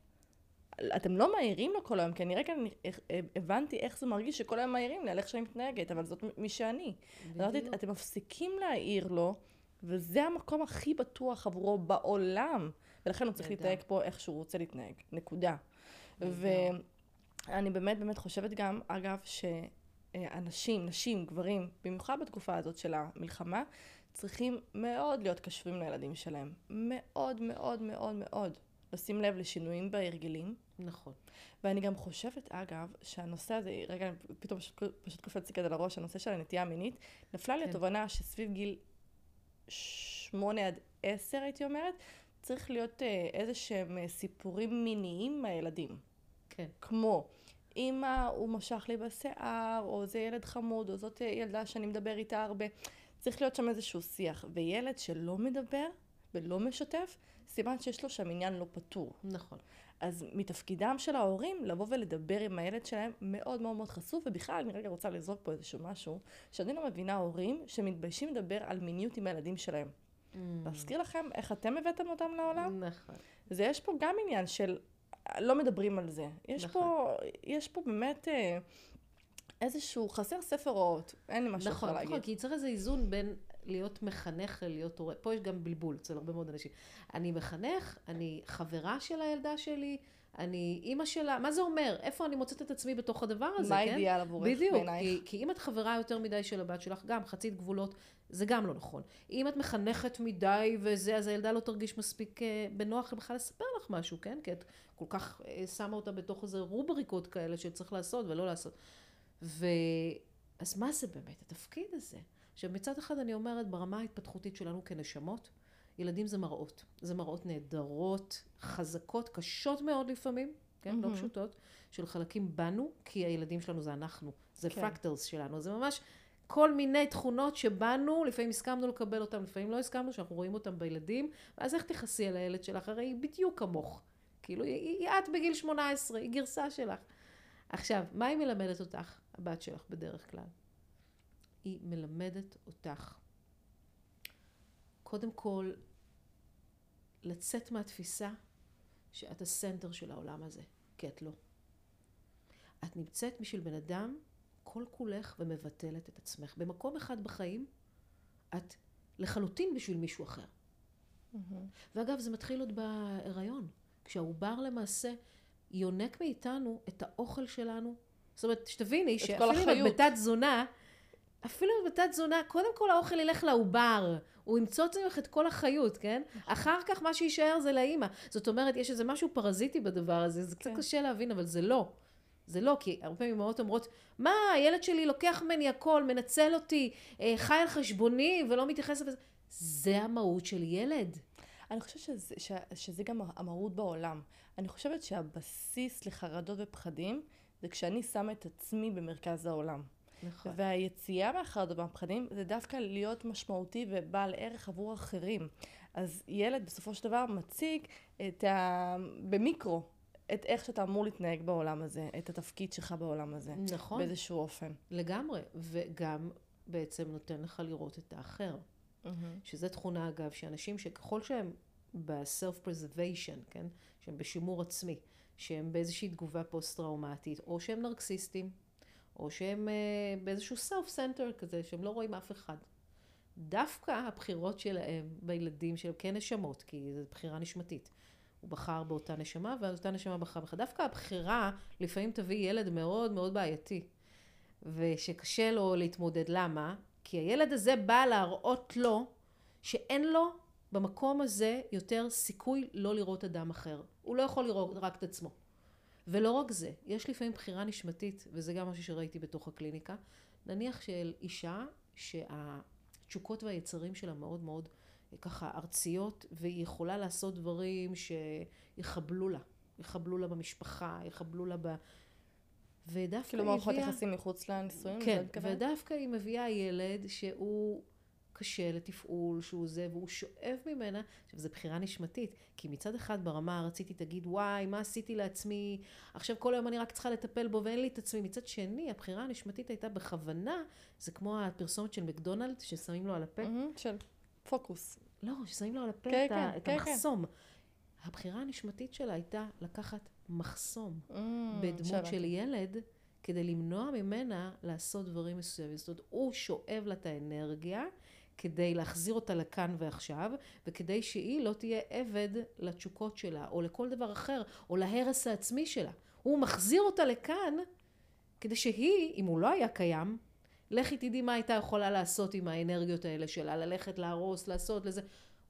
אתם לא מעירים לו כל היום, כי אני רגע אני- הבנתי איך זה מרגיש שכל היום מעירים לי על איך שאני מתנהגת, אבל זאת מי שאני. אמרתי. אתם מפסיקים להעיר לו, וזה המקום הכי בטוח עבורו בעולם. ולכן הוא צריך. להתנהג פה איך שהוא רוצה להתנהג. נקודה. ואני באמת באמת חושבת גם, אגב, שאנשים, נשים, גברים, במיוחד בתקופה הזאת של המלחמה, צריכים מאוד להיות קשובים לילדים שלהם. מאוד מאוד מאוד מאוד. לשים לב לשינויים בהרגלים. נכון. ואני גם חושבת, אגב, שהנושא הזה, רגע, פתאום פשוט, פשוט קופץ לי כזה לראש, הנושא של הנטייה המינית, נפלה לי כן. התובנה שסביב גיל שמונה עד עשר, הייתי אומרת, צריך להיות אה, איזה שהם אה, סיפורים מיניים מהילדים. כן. כמו, אמא, הוא משך לי בשיער, או זה ילד חמוד, או זאת אה, ילדה שאני מדבר איתה הרבה. צריך להיות שם איזשהו שיח. וילד שלא מדבר ולא משתף, סימן שיש לו שם עניין לא פתור. נכון. אז מתפקידם של ההורים לבוא ולדבר עם הילד שלהם מאוד מאוד מאוד חשוף, ובכלל אני רגע רוצה לזרוק פה איזשהו משהו, שאני לא מבינה הורים שמתביישים לדבר על מיניות עם הילדים שלהם. להזכיר לכם איך אתם הבאתם אותם לעולם? נכון. זה יש פה גם עניין של לא מדברים על זה. יש, נכון. פה, יש פה באמת אה, איזשהו חסר ספר הוראות, אין לי משהו נכון, אחר להגיד. נכון, כי צריך איזה איזון בין להיות מחנך ללהיות הורה. פה יש גם בלבול אצל הרבה מאוד אנשים. אני מחנך, אני חברה של הילדה שלי, אני אימא שלה, מה זה אומר? איפה אני מוצאת את עצמי בתוך הדבר הזה, מה כן? האידיאל עבורך בדיוק, בעינייך? כי, כי אם את חברה יותר מדי של הבת שלך, גם חצית גבולות, זה גם לא נכון. אם את מחנכת מדי וזה, אז הילדה לא תרגיש מספיק אה, בנוח בכלל לספר לך משהו, כן? כי את כל כך אה, שמה אותה בתוך איזה רובריקות כאלה שצריך לעשות ולא לעשות. ו... אז מה זה באמת התפקיד הזה? עכשיו מצד אחד אני אומרת ברמה ההתפתחותית שלנו כנשמות, ילדים זה מראות. זה מראות נהדרות, חזקות, קשות מאוד לפעמים, כן? לא מהמם. פשוטות, של חלקים בנו, כי הילדים שלנו זה אנחנו. זה כן. פרקטלס שלנו. זה ממש כל מיני תכונות שבנו, לפעמים הסכמנו לקבל אותם, לפעמים לא הסכמנו, שאנחנו רואים אותם בילדים, ואז איך תכעסי על הילד שלך? הרי היא בדיוק כמוך. כאילו, היא, היא את בגיל 18, היא גרסה שלך. עכשיו, מה היא מלמדת אותך, הבת שלך בדרך כלל? היא מלמדת אותך, קודם כל, לצאת מהתפיסה שאת הסנטר של העולם הזה, כי את לא. את נמצאת בשביל בן אדם כל כולך ומבטלת את עצמך. במקום אחד בחיים, את לחלוטין בשביל מישהו אחר. מהמם. ואגב, זה מתחיל עוד בהיריון. כשהעובר למעשה יונק מאיתנו את האוכל שלנו. זאת אומרת, שתביני שאפילו אם את. בתת תזונה, אפילו את בתת תזונה, קודם כל האוכל ילך לעובר. הוא ימצוץ ממך את כל החיות, כן? אחר כך מה שיישאר זה לאימא. זאת אומרת, יש איזה משהו פרזיטי בדבר הזה, זה קצת כן. קשה להבין, אבל זה לא. זה לא, כי הרבה פעמים אמהות אומרות, מה, הילד שלי לוקח ממני הכל, מנצל אותי, אה, חי על חשבוני ולא מתייחס לזה. זה המהות של ילד. אני חושבת שזה, ש, שזה גם המהות בעולם. אני חושבת שהבסיס לחרדות ופחדים זה כשאני שמה את עצמי במרכז העולם. נכון. והיציאה מהחרדות והפחדים זה דווקא להיות משמעותי ובעל ערך עבור אחרים. אז ילד בסופו של דבר מציג את ה... במיקרו, את איך שאתה אמור להתנהג בעולם הזה, את התפקיד שלך בעולם הזה. נכון. באיזשהו אופן. לגמרי. וגם בעצם נותן לך לראות את האחר. שזה תכונה, אגב, שאנשים שככל שהם ב-self-preservation, כן? שהם בשימור עצמי, שהם באיזושהי תגובה פוסט-טראומטית, או שהם נרקסיסטים, או שהם uh, באיזשהו self-center כזה, שהם לא רואים אף אחד. דווקא הבחירות שלהם בילדים שלהם, כן נשמות, כי זו בחירה נשמתית. הוא בחר באותה נשמה, ואותה נשמה בחרה בך. דווקא הבחירה לפעמים תביא ילד מאוד מאוד בעייתי, ושקשה לו להתמודד. למה? כי הילד הזה בא להראות לו שאין לו במקום הזה יותר סיכוי לא לראות אדם אחר. הוא לא יכול לראות רק את עצמו. ולא רק זה, יש לפעמים בחירה נשמתית, וזה גם משהו שראיתי בתוך הקליניקה, נניח של אישה שהתשוקות והיצרים שלה מאוד מאוד ככה ארציות, והיא יכולה לעשות דברים שיחבלו לה, יחבלו לה במשפחה, יחבלו לה ב... ודווקא כאילו מערכות יחסים מחוץ לנישואים? כן, ודווקא היא מביאה ילד שהוא קשה לתפעול, שהוא זה, והוא שואב ממנה, עכשיו זו בחירה נשמתית, כי מצד אחד ברמה הארצית היא תגיד, וואי, מה עשיתי לעצמי, עכשיו כל היום אני רק צריכה לטפל בו ואין לי את עצמי. מצד שני, הבחירה הנשמתית הייתה בכוונה, זה כמו הפרסומת של מקדונלד, ששמים לו על הפה. Mm-hmm, של פוקוס. לא, ששמים לו על הפה כן, את, כן, את כן, המחסום. כן. הבחירה הנשמתית שלה הייתה לקחת מחסום Mm, בדמות. של ילד, כדי למנוע ממנה לעשות דברים מסוימים. זאת אומרת, הוא שואב לה את האנרגיה כדי להחזיר אותה לכאן ועכשיו, וכדי שהיא לא תהיה עבד לתשוקות שלה, או לכל דבר אחר, או להרס העצמי שלה. הוא מחזיר אותה לכאן, כדי שהיא, אם הוא לא היה קיים, לכי תדעי מה הייתה יכולה לעשות עם האנרגיות האלה שלה, ללכת להרוס, לעשות לזה.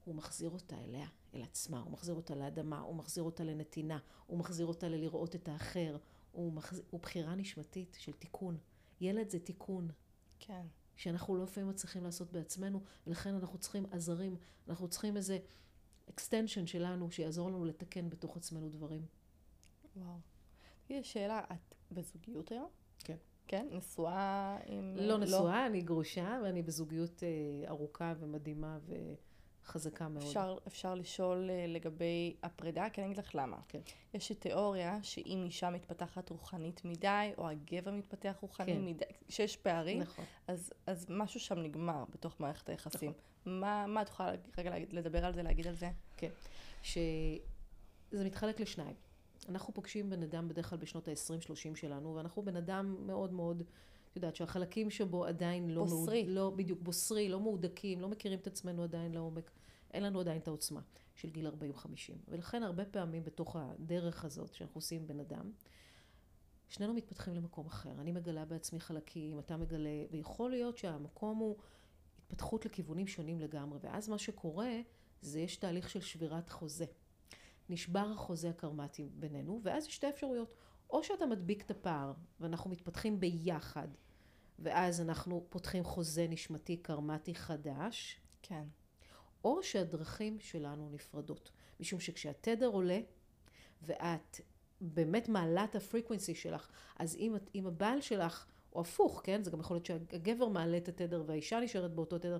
הוא מחזיר אותה אליה, אל עצמה, הוא מחזיר אותה לאדמה, הוא מחזיר אותה לנתינה, הוא מחזיר אותה ללראות את האחר, הוא, מחזיר, הוא בחירה נשמתית של תיקון. ילד זה תיקון. כן. שאנחנו לא לפעמים מצליחים לעשות בעצמנו, ולכן אנחנו צריכים עזרים, אנחנו צריכים איזה extension שלנו שיעזור לנו לתקן בתוך עצמנו דברים. וואו. תגידי, שאלה, את בזוגיות היום? כן. כן? נשואה עם... לא נשואה, אני גרושה, ואני בזוגיות אה, ארוכה ומדהימה וחזקה מאוד. אפשר, אפשר לשאול אה, לגבי הפרידה, כי אני אגיד לך למה. כן. יש תיאוריה שאם אישה מתפתחת רוחנית מדי, או הגבר מתפתח רוחני כן. מדי, כשיש פערים, נכון. אז, אז משהו שם נגמר בתוך מערכת היחסים. נכון. מה, מה את יכולה רגע לדבר על זה, להגיד על זה? שזה מתחלק לשניים. אנחנו פוגשים בן אדם בדרך כלל בשנות ה-20-30 שלנו, ואנחנו בן אדם מאוד מאוד, את יודעת, שהחלקים שבו עדיין לא... בוסרי. מעוד, לא, בדיוק, בוסרי, לא מהודקים, לא מכירים את עצמנו עדיין לעומק. אין לנו עדיין את העוצמה של גיל 40-50. ולכן הרבה פעמים בתוך הדרך הזאת שאנחנו עושים בן אדם, שנינו מתפתחים למקום אחר. אני מגלה בעצמי חלקים, אתה מגלה, ויכול להיות שהמקום הוא התפתחות לכיוונים שונים לגמרי. ואז מה שקורה, זה יש תהליך של שבירת חוזה. נשבר החוזה הקרמטי בינינו, ואז יש שתי אפשרויות. או שאתה מדביק את הפער, ואנחנו מתפתחים ביחד, ואז אנחנו פותחים חוזה נשמתי קרמטי חדש, כן. או שהדרכים שלנו נפרדות. משום שכשהתדר עולה, ואת באמת מעלה את הפריקוונסי שלך, אז אם, אם הבעל שלך, או הפוך, כן? זה גם יכול להיות שהגבר מעלה את התדר והאישה נשארת באותו תדר,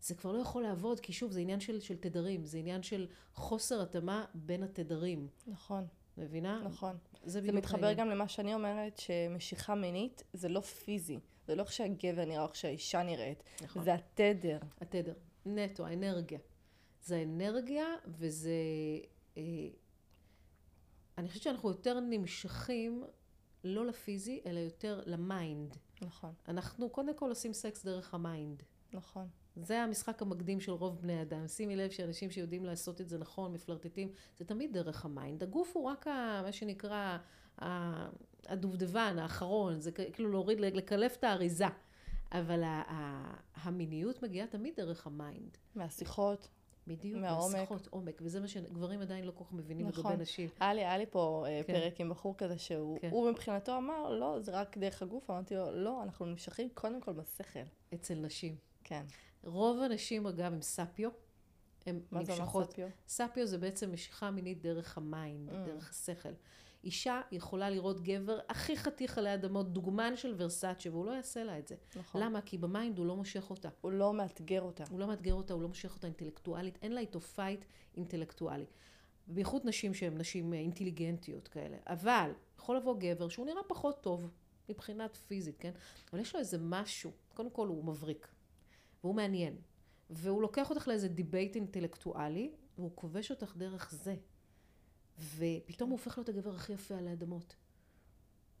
זה כבר לא יכול לעבוד, כי שוב, זה עניין של, של תדרים, זה עניין של חוסר התאמה בין התדרים. נכון, מבינה? נכון. זה זה בדיוק מתחבר העניין. גם למה שאני אומרת, שמשיכה מינית זה לא פיזי. זה לא איך שהגבר נראה או איך שהאישה נראית. נכון. זה התדר. התדר, נטו, האנרגיה. זה האנרגיה וזה... אה, אני חושבת שאנחנו יותר נמשכים לא לפיזי, אלא יותר ל mind. נכון, אנחנו קודם כל עושים סקס דרך ה mind. נכון. זה המשחק המקדים של רוב בני אדם. שימי לב שאנשים שיודעים לעשות את זה נכון, מפלרטטים, זה תמיד דרך ה mind. הגוף הוא רק ה, מה שנקרא הדובדבן האחרון, זה כאילו להוריד, לקלף את האריזה. אבל ה- ה- המיניות מגיעה תמיד דרך ה mind. מהשיחות. בדיוק, מהעומק. מהשיחות עומק, וזה מה שגברים עדיין לא כל כך מבינים נכון. לגבי נשים. היה לי, היה לי פה אה, כן. פרק עם בחור כזה שהוא כן. הוא מבחינתו אמר, לא, זה רק דרך הגוף. אמרתי לו, לא, אנחנו נמשכים קודם כל בשכל. אצל נשים. כן. רוב הנשים, אגב, הם sapio. הן מה זה אומר נמשכות. sapio? sapio זה בעצם משיכה מינית דרך ה mind, Mm. דרך השכל. אישה יכולה לראות גבר הכי חתיך עלי אדמות, דוגמן של ורסאצ'ה, והוא לא יעשה לה את זה. נכון. למה? כי ב mind הוא לא מושך אותה. הוא לא מאתגר אותה. הוא לא מאתגר אותה, הוא לא מושך אותה אינטלקטואלית, אין לה איתו fight אינטלקטואלי. בייחוד נשים שהן נשים אה, אינטליגנטיות כאלה. אבל יכול לבוא גבר שהוא נראה פחות טוב מבחינת פיזית, כן? אבל יש לו איזה משהו, קודם כל הוא מבריק, והוא מעניין, והוא לוקח אותך לאיזה debate אינטלקטואלי, והוא כובש אותך דרך זה. ופתאום הוא הופך להיות הגבר הכי יפה על האדמות.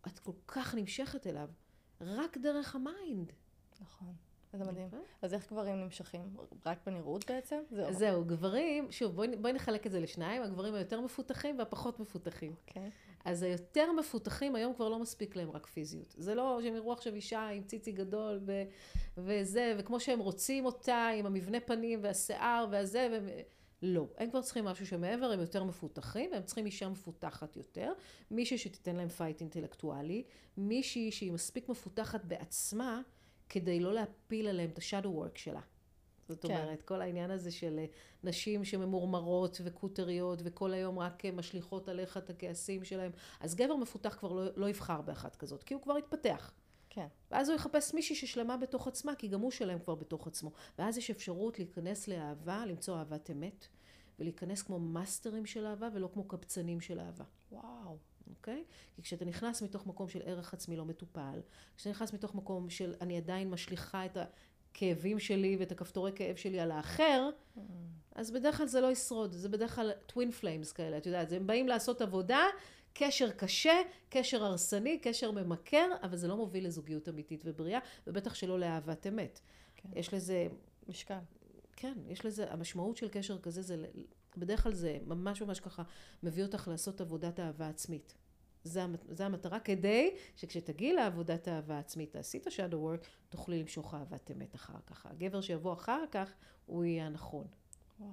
את כל כך נמשכת אליו, רק דרך ה mind. נכון. איזה מדהים. אוקיי? אז איך גברים נמשכים? רק בנראות בעצם? זהו. זהו, גברים, שוב, בואי, בואי נחלק את זה לשניים, הגברים היותר מפותחים והפחות מפותחים. אוקיי. אז היותר מפותחים היום כבר לא מספיק להם רק פיזיות. זה לא שהם יראו עכשיו אישה עם ציצי גדול ו- וזה, וכמו שהם רוצים אותה, עם המבנה פנים והשיער והזה, והם... לא. הם כבר צריכים משהו שמעבר, הם יותר מפותחים, והם צריכים אישה מפותחת יותר, מישהי שתיתן להם fight אינטלקטואלי, מישהי שהיא מספיק מפותחת בעצמה, כדי לא להפיל עליהם את השאדו וורק שלה. זאת כן. אומרת, כל העניין הזה של אה, נשים שממורמרות וקוטריות וכל היום רק אה, משליכות עליך את הכעסים שלהם, אז גבר מפותח כבר לא, לא יבחר באחת כזאת, כי הוא כבר התפתח. כן. ואז הוא יחפש מישהי ששלמה בתוך עצמה, כי גם הוא שלם כבר בתוך עצמו. ואז יש אפשרות להיכנס לאהבה, למצוא אהבת אמת, ולהיכנס כמו מאסטרים של אהבה ולא כמו קבצנים של אהבה. וואו. אוקיי? כי כשאתה נכנס מתוך מקום של ערך עצמי לא מטופל, כשאתה נכנס מתוך מקום של אני עדיין משליכה את הכאבים שלי ואת הכפתורי כאב שלי על האחר, אז בדרך כלל זה לא ישרוד, זה בדרך כלל twin flames כאלה, את יודעת, הם באים לעשות עבודה, קשר קשה, קשר הרסני, קשר ממכר, אבל זה לא מוביל לזוגיות אמיתית ובריאה, ובטח שלא לאהבת אמת. כן. יש לזה, משקל. כן, יש לזה, המשמעות של קשר כזה זה, בדרך כלל זה ממש ממש ככה מביא אותך לעשות עבודת אהבה עצמית. זה, זה המטרה, כדי שכשתגיעי לעבודת אהבה עצמית, תעשי את ה-shadow work, תוכלי למשוך אהבת אמת אחר כך. הגבר שיבוא אחר כך, הוא יהיה הנכון. וואו.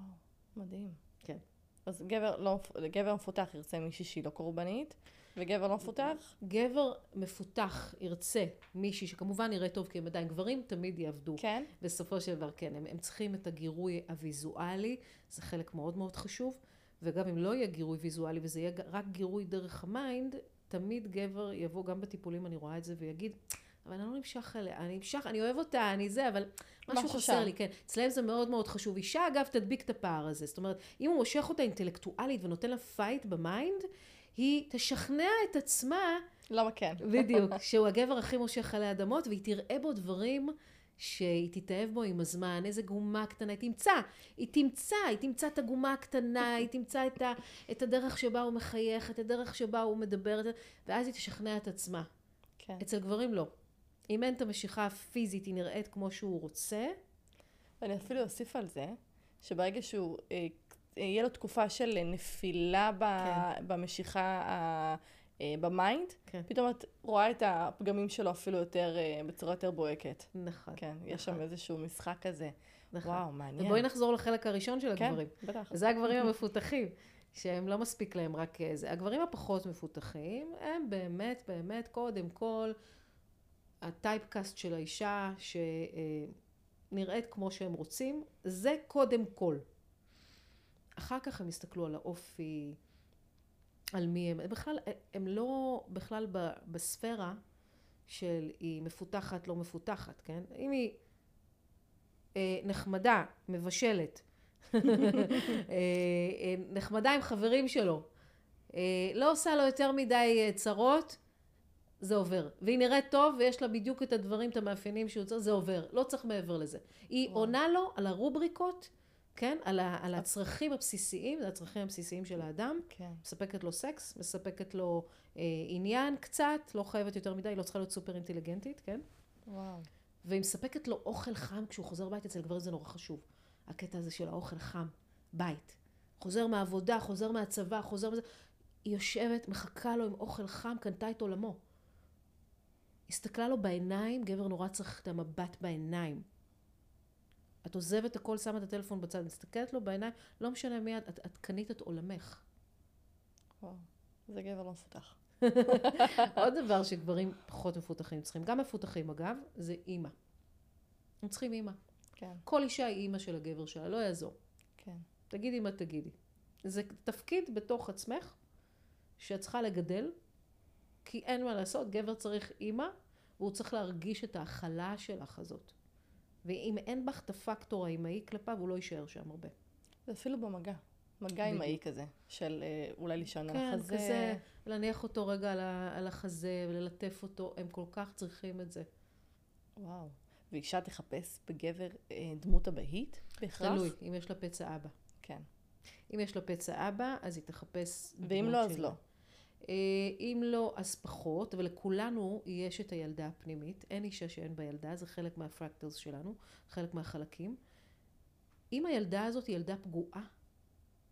מדהים. כן. אז גבר, לא, גבר מפותח ירצה מישהי שהיא לא קורבנית, וגבר לא מפותח? גבר מפותח ירצה מישהי שכמובן נראה טוב כי הם עדיין גברים, תמיד יעבדו. כן. בסופו של דבר כן, הם, הם צריכים את הגירוי הוויזואלי, זה חלק מאוד מאוד חשוב, וגם אם לא יהיה גירוי ויזואלי וזה יהיה רק גירוי דרך ה mind, תמיד גבר יבוא, גם בטיפולים אני רואה את זה, ויגיד, אבל אני לא נמשך אליה, אני נמשך, אני אוהב אותה, אני זה, אבל משהו חסר שם. לי, כן. אצלם זה מאוד מאוד חשוב. אישה, אגב, תדביק את הפער הזה. זאת אומרת, אם הוא מושך אותה אינטלקטואלית ונותן לה fight ב mind, היא תשכנע את עצמה למה כן? בדיוק, שהוא הגבר הכי מושך עלי אדמות, והיא תראה בו דברים שהיא תתאהב בו עם הזמן, איזה גומה קטנה, היא תמצא, היא תמצא, היא תמצא את הגומה הקטנה, היא תמצא את, ה, את הדרך שבה הוא מחייך, את הדרך שבה הוא מדבר, ואז היא תשכנע את עצמה. כן. אצל גברים לא. אם אין את המשיכה הפיזית, היא נראית כמו שהוא רוצה, ואני אפילו אוסיף על זה, שברגע שהוא, אה, יהיה לו תקופה של נפילה ב, כן. במשיכה ה, אה, ב mind, כן. פתאום את רואה את הפגמים שלו אפילו יותר, אה, בצורה יותר בוהקת. נכון. כן, יש שם נכון. איזשהו משחק כזה. נכון. וואו, מעניין. ובואי נחזור לחלק הראשון של כן, הגברים. בטח. זה הגברים המפותחים, שהם לא מספיק להם רק אה, זה. הגברים הפחות מפותחים, הם באמת, באמת, קודם כל, הטייפקאסט של האישה שנראית כמו שהם רוצים, זה קודם כל. אחר כך הם יסתכלו על האופי, על מי הם. הם בכלל, הם לא בכלל ב- בספירה של היא מפותחת, לא מפותחת, כן? אם היא אה, נחמדה, מבשלת, אה, אה, נחמדה עם חברים שלו, אה, לא עושה לו יותר מדי אה, צרות, זה עובר. והיא נראית טוב ויש לה בדיוק את הדברים, את המאפיינים שהוא צריך, זה עובר. לא צריך מעבר לזה. היא וואו. עונה לו על הרובריקות, כן? על, ה, על הצרכים הבסיסיים, זה הצרכים הבסיסיים של האדם. כן. מספקת לו סקס, מספקת לו אה, עניין קצת, לא חייבת יותר מדי, היא לא צריכה להיות סופר אינטליגנטית, כן? וואו. והיא מספקת לו אוכל חם כשהוא חוזר בית, אצל גברים זה נורא חשוב. הקטע הזה של האוכל חם, בית. חוזר מהעבודה, חוזר מהצבא, חוזר מזה. היא יושבת, מחכה לו עם אוכל חם, קנתה את עולמו. הסתכלה לו בעיניים, גבר נורא צריך את המבט בעיניים. את עוזבת הכל, שמה את הטלפון בצד, מסתכלת לו בעיניים, לא משנה מי את, את, את קנית את עולמך. וואו, זה גבר לא מפותח. עוד דבר שגברים פחות מפותחים צריכים, גם מפותחים אגב, זה אימא. הם צריכים אימא. כן, כל אישה היא אימא של הגבר שלה, לא יעזור. כן. תגידי מה תגידי. זה תפקיד בתוך עצמך שאת צריכה לגדל, כי אין מה לעשות, גבר צריך אימא, והוא צריך להרגיש את ההכלה שלך הזאת. ואם אין בך את הפקטור האימהי כלפיו, הוא לא יישאר שם הרבה. זה אפילו במגע. מגע האי כזה, של אה, אולי לישון על כן, החזה. כזה, להניח אותו רגע על, ה- על החזה וללטף אותו, הם כל כך צריכים את זה. וואו. ואישה תחפש בגבר אה, דמות אבהית? בהכרח? תלוי, אם יש לה פצע אבא. כן. אם יש לה פצע אבא, אז היא תחפש... ואם לא, אז. לא. אה, אם לא, אז פחות, ולכולנו יש את הילדה הפנימית. אין אישה שאין בה ילדה, זה חלק מהפרקטלס שלנו, חלק מהחלקים. אם הילדה הזאת היא ילדה פגועה,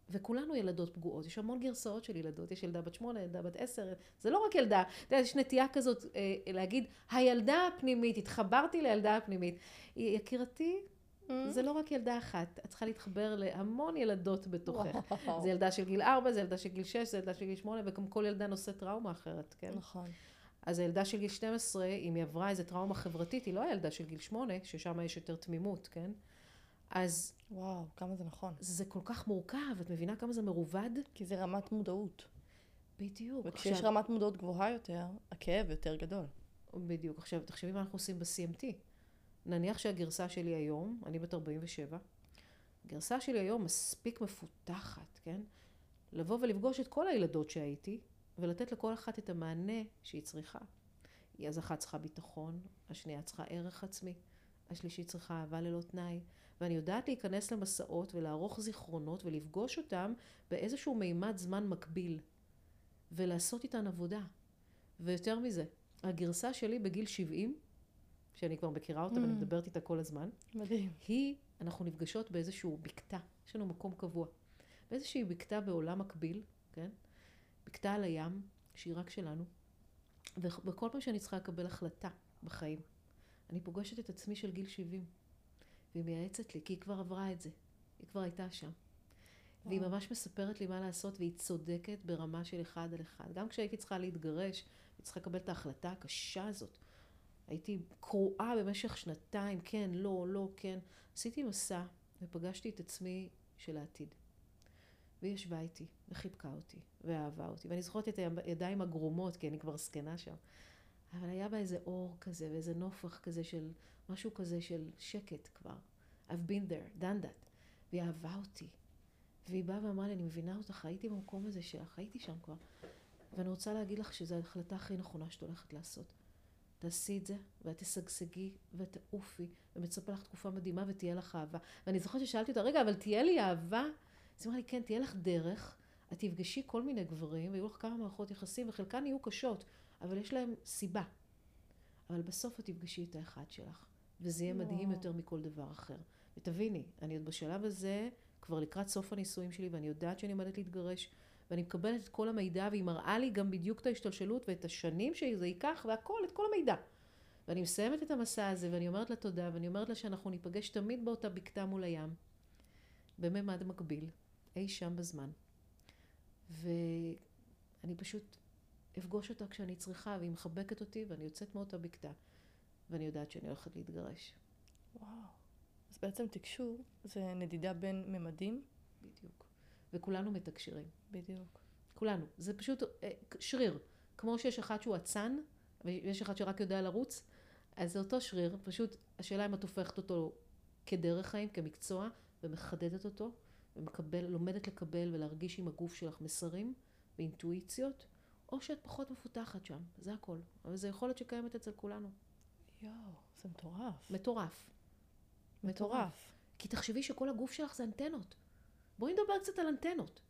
וכולנו ילדות פגועות, יש המון גרסאות של ילדות, יש ילדה בת שמונה, ילדה בת עשר, זה לא רק ילדה, אתה יודע, יש נטייה כזאת אה, להגיד, הילדה הפנימית, התחברתי לילדה הפנימית. יקירתי, זה לא רק ילדה אחת, את צריכה להתחבר להמון ילדות בתוכך. וואו. זה ילדה של גיל 4, זה ילדה של גיל 6, זה ילדה של גיל 8, וגם כל ילדה נושאת טראומה אחרת, כן? נכון. אז הילדה של גיל 12, אם היא עברה איזה טראומה חברתית, היא לא הילדה של גיל 8, ששם יש יותר תמימות, כן? אז וואו, כמה זה נכון. זה כל כך מורכב, את מבינה כמה זה מרובד? כי זה רמת מודעות. בדיוק. וכשיש עכשיו, רמת מודעות גבוהה יותר, הכאב יותר גדול. בדיוק. עכשיו, תחשבי מה אנחנו עושים ב-CMT. נניח שהגרסה שלי היום, אני בת 47, הגרסה שלי היום מספיק מפותחת, כן? לבוא ולפגוש את כל הילדות שהייתי, ולתת לכל אחת את המענה שהיא צריכה. היא אז אחת צריכה ביטחון, השנייה צריכה ערך עצמי, השלישית צריכה אהבה ללא תנאי, ואני יודעת להיכנס למסעות ולערוך זיכרונות ולפגוש אותם באיזשהו מימד זמן מקביל, ולעשות איתן עבודה. ויותר מזה, הגרסה שלי בגיל 70, שאני כבר מכירה אותה ואני Mm. מדברת איתה כל הזמן, מדהים. היא, אנחנו נפגשות באיזשהו בקתה, יש לנו מקום קבוע. באיזושהי בקתה בעולם מקביל, כן? בקתה על הים, שהיא רק שלנו. וכל פעם שאני צריכה לקבל החלטה בחיים, אני פוגשת את עצמי של גיל 70. והיא מייעצת לי, כי היא כבר עברה את זה. היא כבר הייתה שם. והיא. ממש מספרת לי מה לעשות, והיא צודקת ברמה של אחד על אחד. גם כשהייתי צריכה להתגרש, הייתי צריכה לקבל את ההחלטה הקשה הזאת. הייתי קרועה במשך שנתיים, כן, לא, לא, כן. עשיתי מסע ופגשתי את עצמי של העתיד. והיא ישבה איתי, וחיבקה אותי, ואהבה אותי. ואני זוכרת את הידיים הגרומות, כי אני כבר זקנה שם. אבל היה בה איזה אור כזה, ואיזה נופח כזה של, משהו כזה של שקט כבר. I've been there, done that. והיא אהבה אותי. והיא באה ואמרה לי, אני מבינה אותך, הייתי במקום הזה שלך, הייתי שם כבר. ואני רוצה להגיד לך שזו ההחלטה הכי נכונה שאת הולכת לעשות. תעשי את זה, ואת תשגשגי, ותעופי, ומצפה לך תקופה מדהימה, ותהיה לך אהבה. ואני זוכרת ששאלתי אותה, רגע, אבל תהיה לי אהבה? אז היא אמרה לי, כן, תהיה לך דרך, את תפגשי כל מיני גברים, ויהיו לך כמה מערכות יחסים, וחלקן יהיו קשות, אבל יש להם סיבה. אבל בסוף את תפגשי את האחד שלך, וזה יהיה מדהים וואו. יותר מכל דבר אחר. ותביני, אני עוד בשלב הזה, כבר לקראת סוף הנישואים שלי, ואני יודעת שאני עומדת להתגרש, ואני מקבלת את כל המידע, והיא מראה לי גם בדיוק את ההשתלשלות ואת השנים שזה ייקח, והכל, את כל המידע. ואני מסיימת את המסע הזה, ואני אומרת לה תודה, ואני אומרת לה שאנחנו ניפגש תמיד באותה בקתה מול הים, בממד מקביל, אי שם בזמן. ואני פשוט אפגוש אותה כשאני צריכה, והיא מחבקת אותי, ואני יוצאת מאותה בקתה, ואני יודעת שאני הולכת להתגרש. וואו. אז בעצם תקשור זה נדידה בין ממדים? בדיוק. וכולנו מתקשרים. בדיוק. כולנו. זה פשוט אה, שריר. כמו שיש אחד שהוא אצן, ויש אחד שרק יודע לרוץ, אז זה אותו שריר. פשוט השאלה אם את הופכת אותו כדרך חיים, כמקצוע, ומחדדת אותו, ולומדת לקבל ולהרגיש עם הגוף שלך מסרים ואינטואיציות, או שאת פחות מפותחת שם. זה הכל. אבל זו יכולת שקיימת אצל כולנו. יואו, זה מטורף. מטורף. מטורף. כי תחשבי שכל הגוף שלך זה אנטנות. בואי נדבר קצת על אנטנות.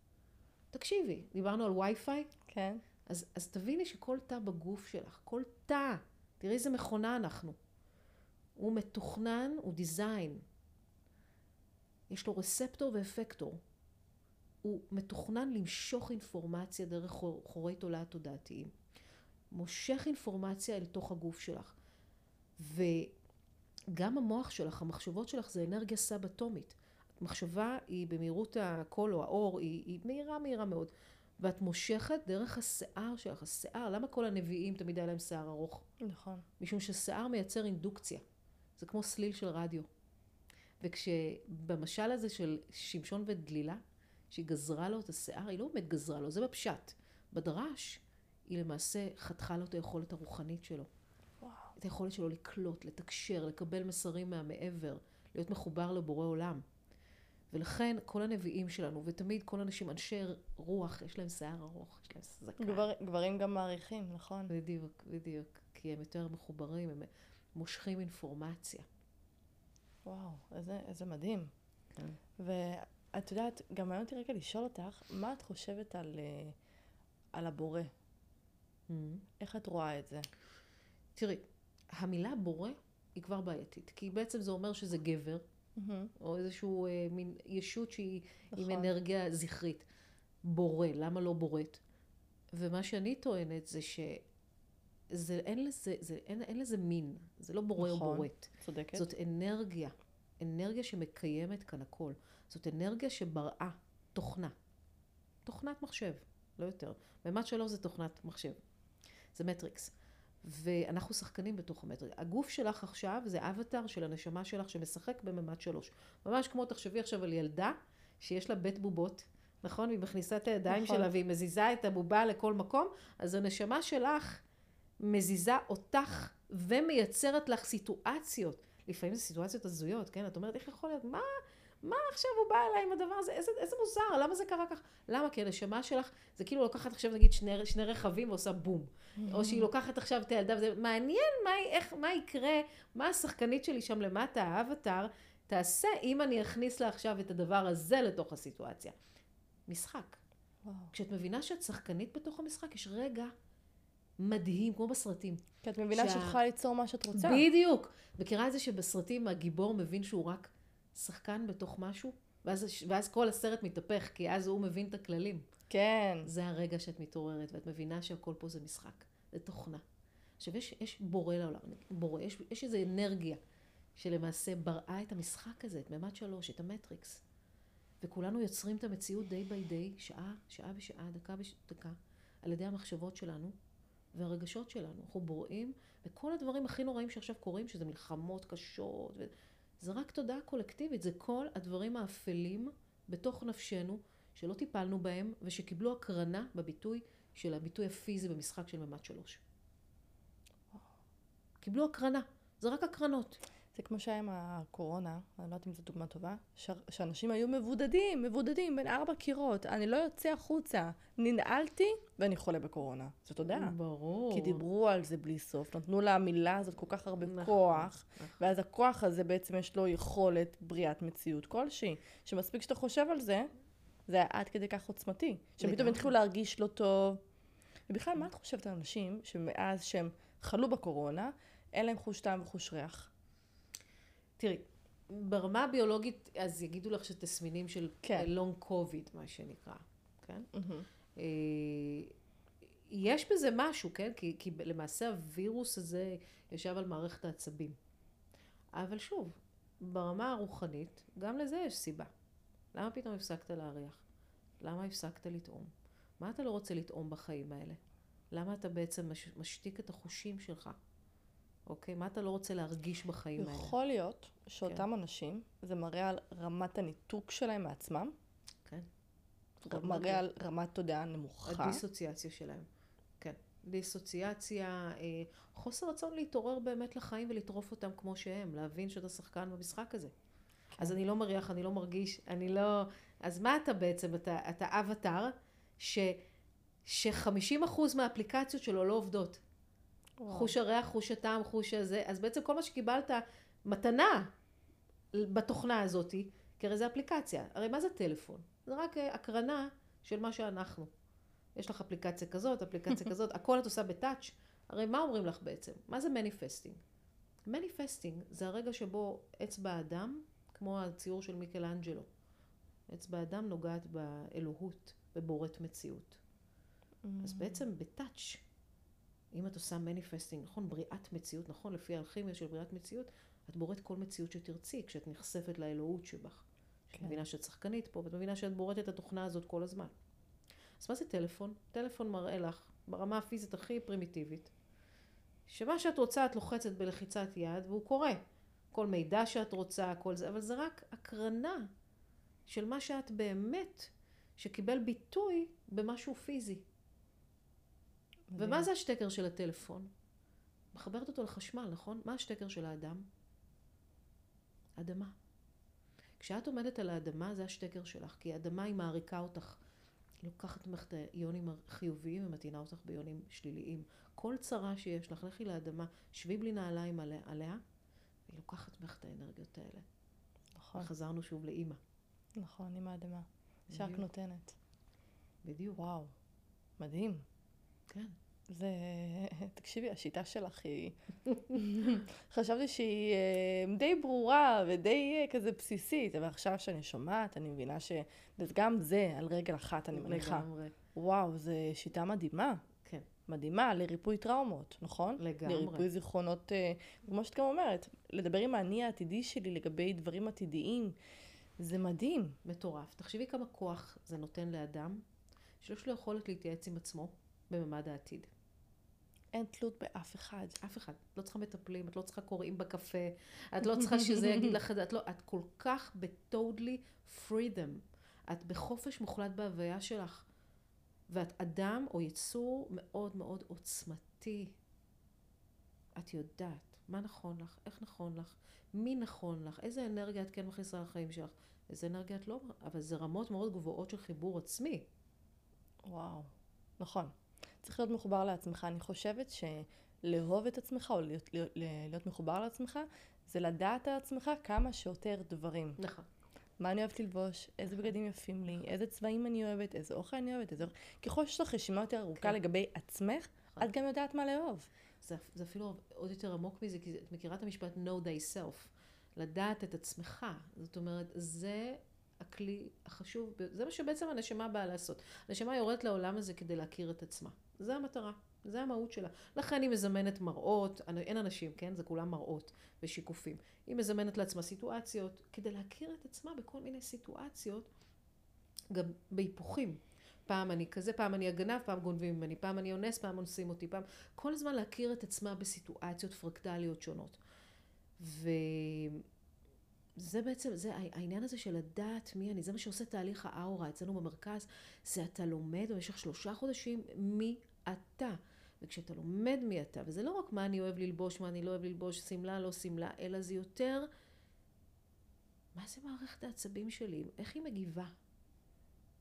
תקשיבי, דיברנו על וי-פיי, כן. אז, אז תביני שכל תא בגוף שלך, כל תא, תראי איזה מכונה אנחנו. הוא מתוכנן, הוא דיזיין. יש לו רספטור ואפקטור. הוא מתוכנן למשוך אינפורמציה דרך חור, חורי תולעת תודעתיים. מושך אינפורמציה אל תוך הגוף שלך. גם המוח שלך, המחשבות שלך זה אנרגיה סאב-אטומית. מחשבה היא במהירות הקול או האור, היא, היא מהירה מהירה מאוד. ואת מושכת דרך השיער שלך, השיער, למה כל הנביאים תמיד היה להם שיער ארוך? נכון. משום ששיער מייצר אינדוקציה. זה כמו סליל של רדיו. וכשבמשל הזה של שמשון ודלילה, שהיא גזרה לו את השיער, היא לא באמת גזרה לו, זה בפשט. בדרש, היא למעשה חתכה לו את היכולת הרוחנית שלו. וואו. את היכולת שלו לקלוט, לתקשר, לקבל מסרים מהמעבר, להיות מחובר לבורא עולם. ולכן כל הנביאים שלנו, ותמיד כל אנשים, אנשי רוח, יש להם שיער ארוך, יש להם זקן. גבר, גברים גם מעריכים, נכון? בדיוק, בדיוק. כי הם יותר מחוברים, הם מושכים אינפורמציה. וואו, איזה, איזה מדהים. כן. ואת יודעת, גם מעניין אותי רגע לשאול אותך, מה את חושבת על, אה, על הבורא? Mm-hmm. איך את רואה את זה? תראי, המילה בורא היא כבר בעייתית, כי בעצם זה אומר שזה גבר, או איזשהו אה, מין ישות שהיא עם נכון. אנרגיה זכרית. בורא, למה לא בוראת? ומה שאני טוענת זה שזה, אין לזה, זה, אין, אין לזה מין, זה לא בורא נכון. או בוראת. צודקת? זאת אנרגיה, אנרגיה שמקיימת כאן הכל. זאת אנרגיה שבראה תוכנה. תוכנת מחשב, לא יותר. ממד שלוש זה תוכנת מחשב. זה מטריקס. ואנחנו שחקנים בתוך המטריקס. הגוף שלך עכשיו זה אבטר של הנשמה שלך שמשחק בממד שלוש. ממש כמו, תחשבי עכשיו על ילדה שיש לה בית בובות, נכון? והיא מכניסה את הידיים נכון. שלה והיא מזיזה את הבובה לכל מקום, אז הנשמה שלך מזיזה אותך ומייצרת לך סיטואציות. לפעמים זה סיטואציות הזויות, כן? את אומרת, איך יכול להיות? מה, מה עכשיו הוא בא אליי עם הדבר הזה? איזה, איזה מוזר, למה זה קרה כך? למה? כי הנשמה שלך, זה כאילו לוקחת עכשיו נגיד שני, שני רכבים ועושה בום. או שהיא לוקחת עכשיו את הילדה וזה מעניין מה, איך, מה יקרה, מה השחקנית שלי שם למטה, האבטר, תעשה אם אני אכניס לה עכשיו את הדבר הזה לתוך הסיטואציה. משחק. וואו. כשאת מבינה שאת שחקנית בתוך המשחק, יש רגע מדהים, כמו בסרטים. כי את מבינה שה- שאת יכולה ליצור מה שאת רוצה. בדיוק. מכירה את זה שבסרטים הגיבור מבין שהוא רק שחקן בתוך משהו? ואז, ואז כל הסרט מתהפך, כי אז הוא מבין את הכללים. כן. זה הרגע שאת מתעוררת, ואת מבינה שהכל פה זה משחק, זה תוכנה. עכשיו, יש, יש בורא לעולם, בורא, יש, יש איזו אנרגיה שלמעשה בראה את המשחק הזה, את ממד שלוש, את המטריקס. וכולנו יוצרים את המציאות די ביי די, שעה, שעה בשעה, דקה בדקה, על ידי המחשבות שלנו והרגשות שלנו. אנחנו בוראים, וכל הדברים הכי נוראים שעכשיו קורים, שזה מלחמות קשות, ו... זה רק תודעה קולקטיבית, זה כל הדברים האפלים בתוך נפשנו, שלא טיפלנו בהם, ושקיבלו הקרנה בביטוי של הביטוי הפיזי במשחק של ממד שלוש. קיבלו הקרנה, זה רק הקרנות. זה כמו שהיה עם הקורונה, אני לא יודעת אם זו דוגמה טובה, ש- שאנשים היו מבודדים, מבודדים בין ארבע קירות, אני לא יוצא החוצה, ננעלתי ואני חולה בקורונה. זאת תודעה. ברור. כי דיברו על זה בלי סוף, נתנו למילה הזאת כל כך הרבה נכון, כוח, נכון. ואז הכוח הזה בעצם יש לו יכולת בריאת מציאות כלשהי, שמספיק שאתה חושב על זה, זה היה עד כדי כך עוצמתי, שפתאום. התחילו להרגיש לא טוב. ובכלל, מה את חושבת על אנשים שמאז שהם חלו בקורונה, אין להם חוש טעם וחוש ריח? תראי, ברמה הביולוגית, אז יגידו לך שתסמינים של כן. לונג קוביד, מה שנקרא, כן? אה, יש בזה משהו, כן? כי, כי למעשה הווירוס הזה ישב על מערכת העצבים. אבל שוב, ברמה הרוחנית, גם לזה יש סיבה. למה פתאום הפסקת להריח? למה הפסקת לטעום? מה אתה לא רוצה לטעום בחיים האלה? למה אתה בעצם מש, משתיק את החושים שלך? אוקיי? מה אתה לא רוצה להרגיש בחיים האלה? יכול להיות שאותם אנשים, זה מראה על רמת הניתוק שלהם מעצמם, כן. מראה על רמת תודעה נמוכה. הדיסוציאציה שלהם. כן. דיסוציאציה, אה, חוסר רצון להתעורר באמת לחיים ולטרוף אותם כמו שהם, להבין שאתה שחקן במשחק הזה. אז אני לא מריח, אני לא מרגיש, אני לא... אז מה אתה בעצם? אתה, אתה אבטאר ש, ש-50% מהאפליקציות שלו לא עובדות. וואו. חוש הריח, חוש הטעם, חוש הזה, אז בעצם כל מה שקיבלת מתנה בתוכנה הזאתי, כי הרי זה אפליקציה, הרי מה זה טלפון? זה רק אה, הקרנה של מה שאנחנו. יש לך אפליקציה כזאת, אפליקציה כזאת, הכל את עושה ב touch, הרי מה אומרים לך בעצם? מה זה manifesting? manifesting זה הרגע שבו אצבע האדם, כמו הציור של מיקלאנג'לו, אצבע האדם נוגעת באלוהות ובוראת מציאות. אז בעצם ב touch אם את עושה manifesting, נכון, בריאת מציאות, נכון, לפי האלכימיה של בריאת מציאות, את בוראת כל מציאות שתרצי, כשאת נחשפת לאלוהות שבך. כן. את מבינה שאת שחקנית פה, ואת מבינה שאת בוראת את התוכנה הזאת כל הזמן. אז מה זה טלפון? טלפון מראה לך, ברמה הפיזית הכי פרימיטיבית, שמה שאת רוצה את לוחצת בלחיצת יד והוא קורה. כל מידע שאת רוצה, כל זה, אבל זה רק הקרנה של מה שאת באמת, שקיבל ביטוי במשהו פיזי. ומה זה השטקר של הטלפון? מחברת אותו לחשמל, נכון? מה השטקר של האדם? אדמה. כשאת עומדת על האדמה זה השטקר שלך, כי האדמה היא מעריקה אותך. היא לוקחת ממך את היונים החיוביים ומתאינה אותך ביונים שליליים. כל צרה שיש לך, לכי לאדמה, שבי בלי נעליים עליה, עליה והיא לוקחת ממך את האנרגיות האלה. נכון. חזרנו שוב לאימא. נכון, אימא אדמה. שרק נותנת. בדיוק. וואו, מדהים. כן. זה, תקשיבי, השיטה שלך היא... חשבתי שהיא אה, די ברורה ודי אה, כזה בסיסית, אבל עכשיו שאני שומעת, אני מבינה שגם זה על רגל אחת, אני מניחה. לגמרי. וואו, זו שיטה מדהימה. כן. מדהימה לריפוי טראומות, נכון? לגמרי. לריפוי זיכרונות, אה, כמו שאת גם אומרת, לדבר עם האני העתידי שלי לגבי דברים עתידיים, זה מדהים. מטורף. תחשבי כמה כוח זה נותן לאדם, שיש לו יכולת להתייעץ עם עצמו בממד העתיד. אין תלות באף אחד. אף אחד. את לא צריכה מטפלים, את לא צריכה קוראים בקפה, את לא צריכה שזה יגיד לך את זה, את לא, את כל כך ב-totally freedom. את בחופש מוחלט בהוויה שלך. ואת אדם או יצור מאוד מאוד עוצמתי. את יודעת מה נכון לך, איך נכון לך, מי נכון לך, איזה אנרגיה את כן מכניסה לחיים שלך, איזה אנרגיה את לא, אבל זה רמות מאוד גבוהות של חיבור עצמי. וואו, נכון. צריך להיות מחובר לעצמך. אני חושבת שלאהוב את עצמך או להיות, להיות, להיות מחובר לעצמך, זה לדעת על עצמך כמה שיותר דברים. נכון. מה אני אוהבת ללבוש, איזה בגדים יפים לי, איזה צבעים אני אוהבת, איזה אוכל אני אוהבת, איזה... ככל שיש לך רשימה יותר ארוכה כן. לגבי עצמך, נכון. את גם יודעת מה לאהוב. זה, זה אפילו עוד יותר עמוק מזה, כי את מכירה את המשפט know thyself, לדעת את עצמך. זאת אומרת, זה הכלי החשוב, זה מה שבעצם הנשמה באה לעשות. הנשמה יורדת לעולם הזה כדי להכיר את עצמה. זה המטרה, זה המהות שלה. לכן היא מזמנת מראות, אין אנשים, כן? זה כולם מראות ושיקופים. היא מזמנת לעצמה סיטואציות כדי להכיר את עצמה בכל מיני סיטואציות, גם בהיפוכים. פעם אני כזה, פעם אני הגנב, פעם גונבים ממני, פעם אני אונס, פעם אונסים אותי, פעם... כל הזמן להכיר את עצמה בסיטואציות פרקטליות שונות. ו... זה בעצם, זה העניין הזה של לדעת מי אני, זה מה שעושה תהליך האאורה אצלנו במרכז, זה אתה לומד במשך שלושה חודשים מי אתה. וכשאתה לומד מי אתה, וזה לא רק מה אני אוהב ללבוש, מה אני לא אוהב ללבוש, שמלה, לא שמלה, אלא זה יותר, מה זה מערכת העצבים שלי, איך היא מגיבה?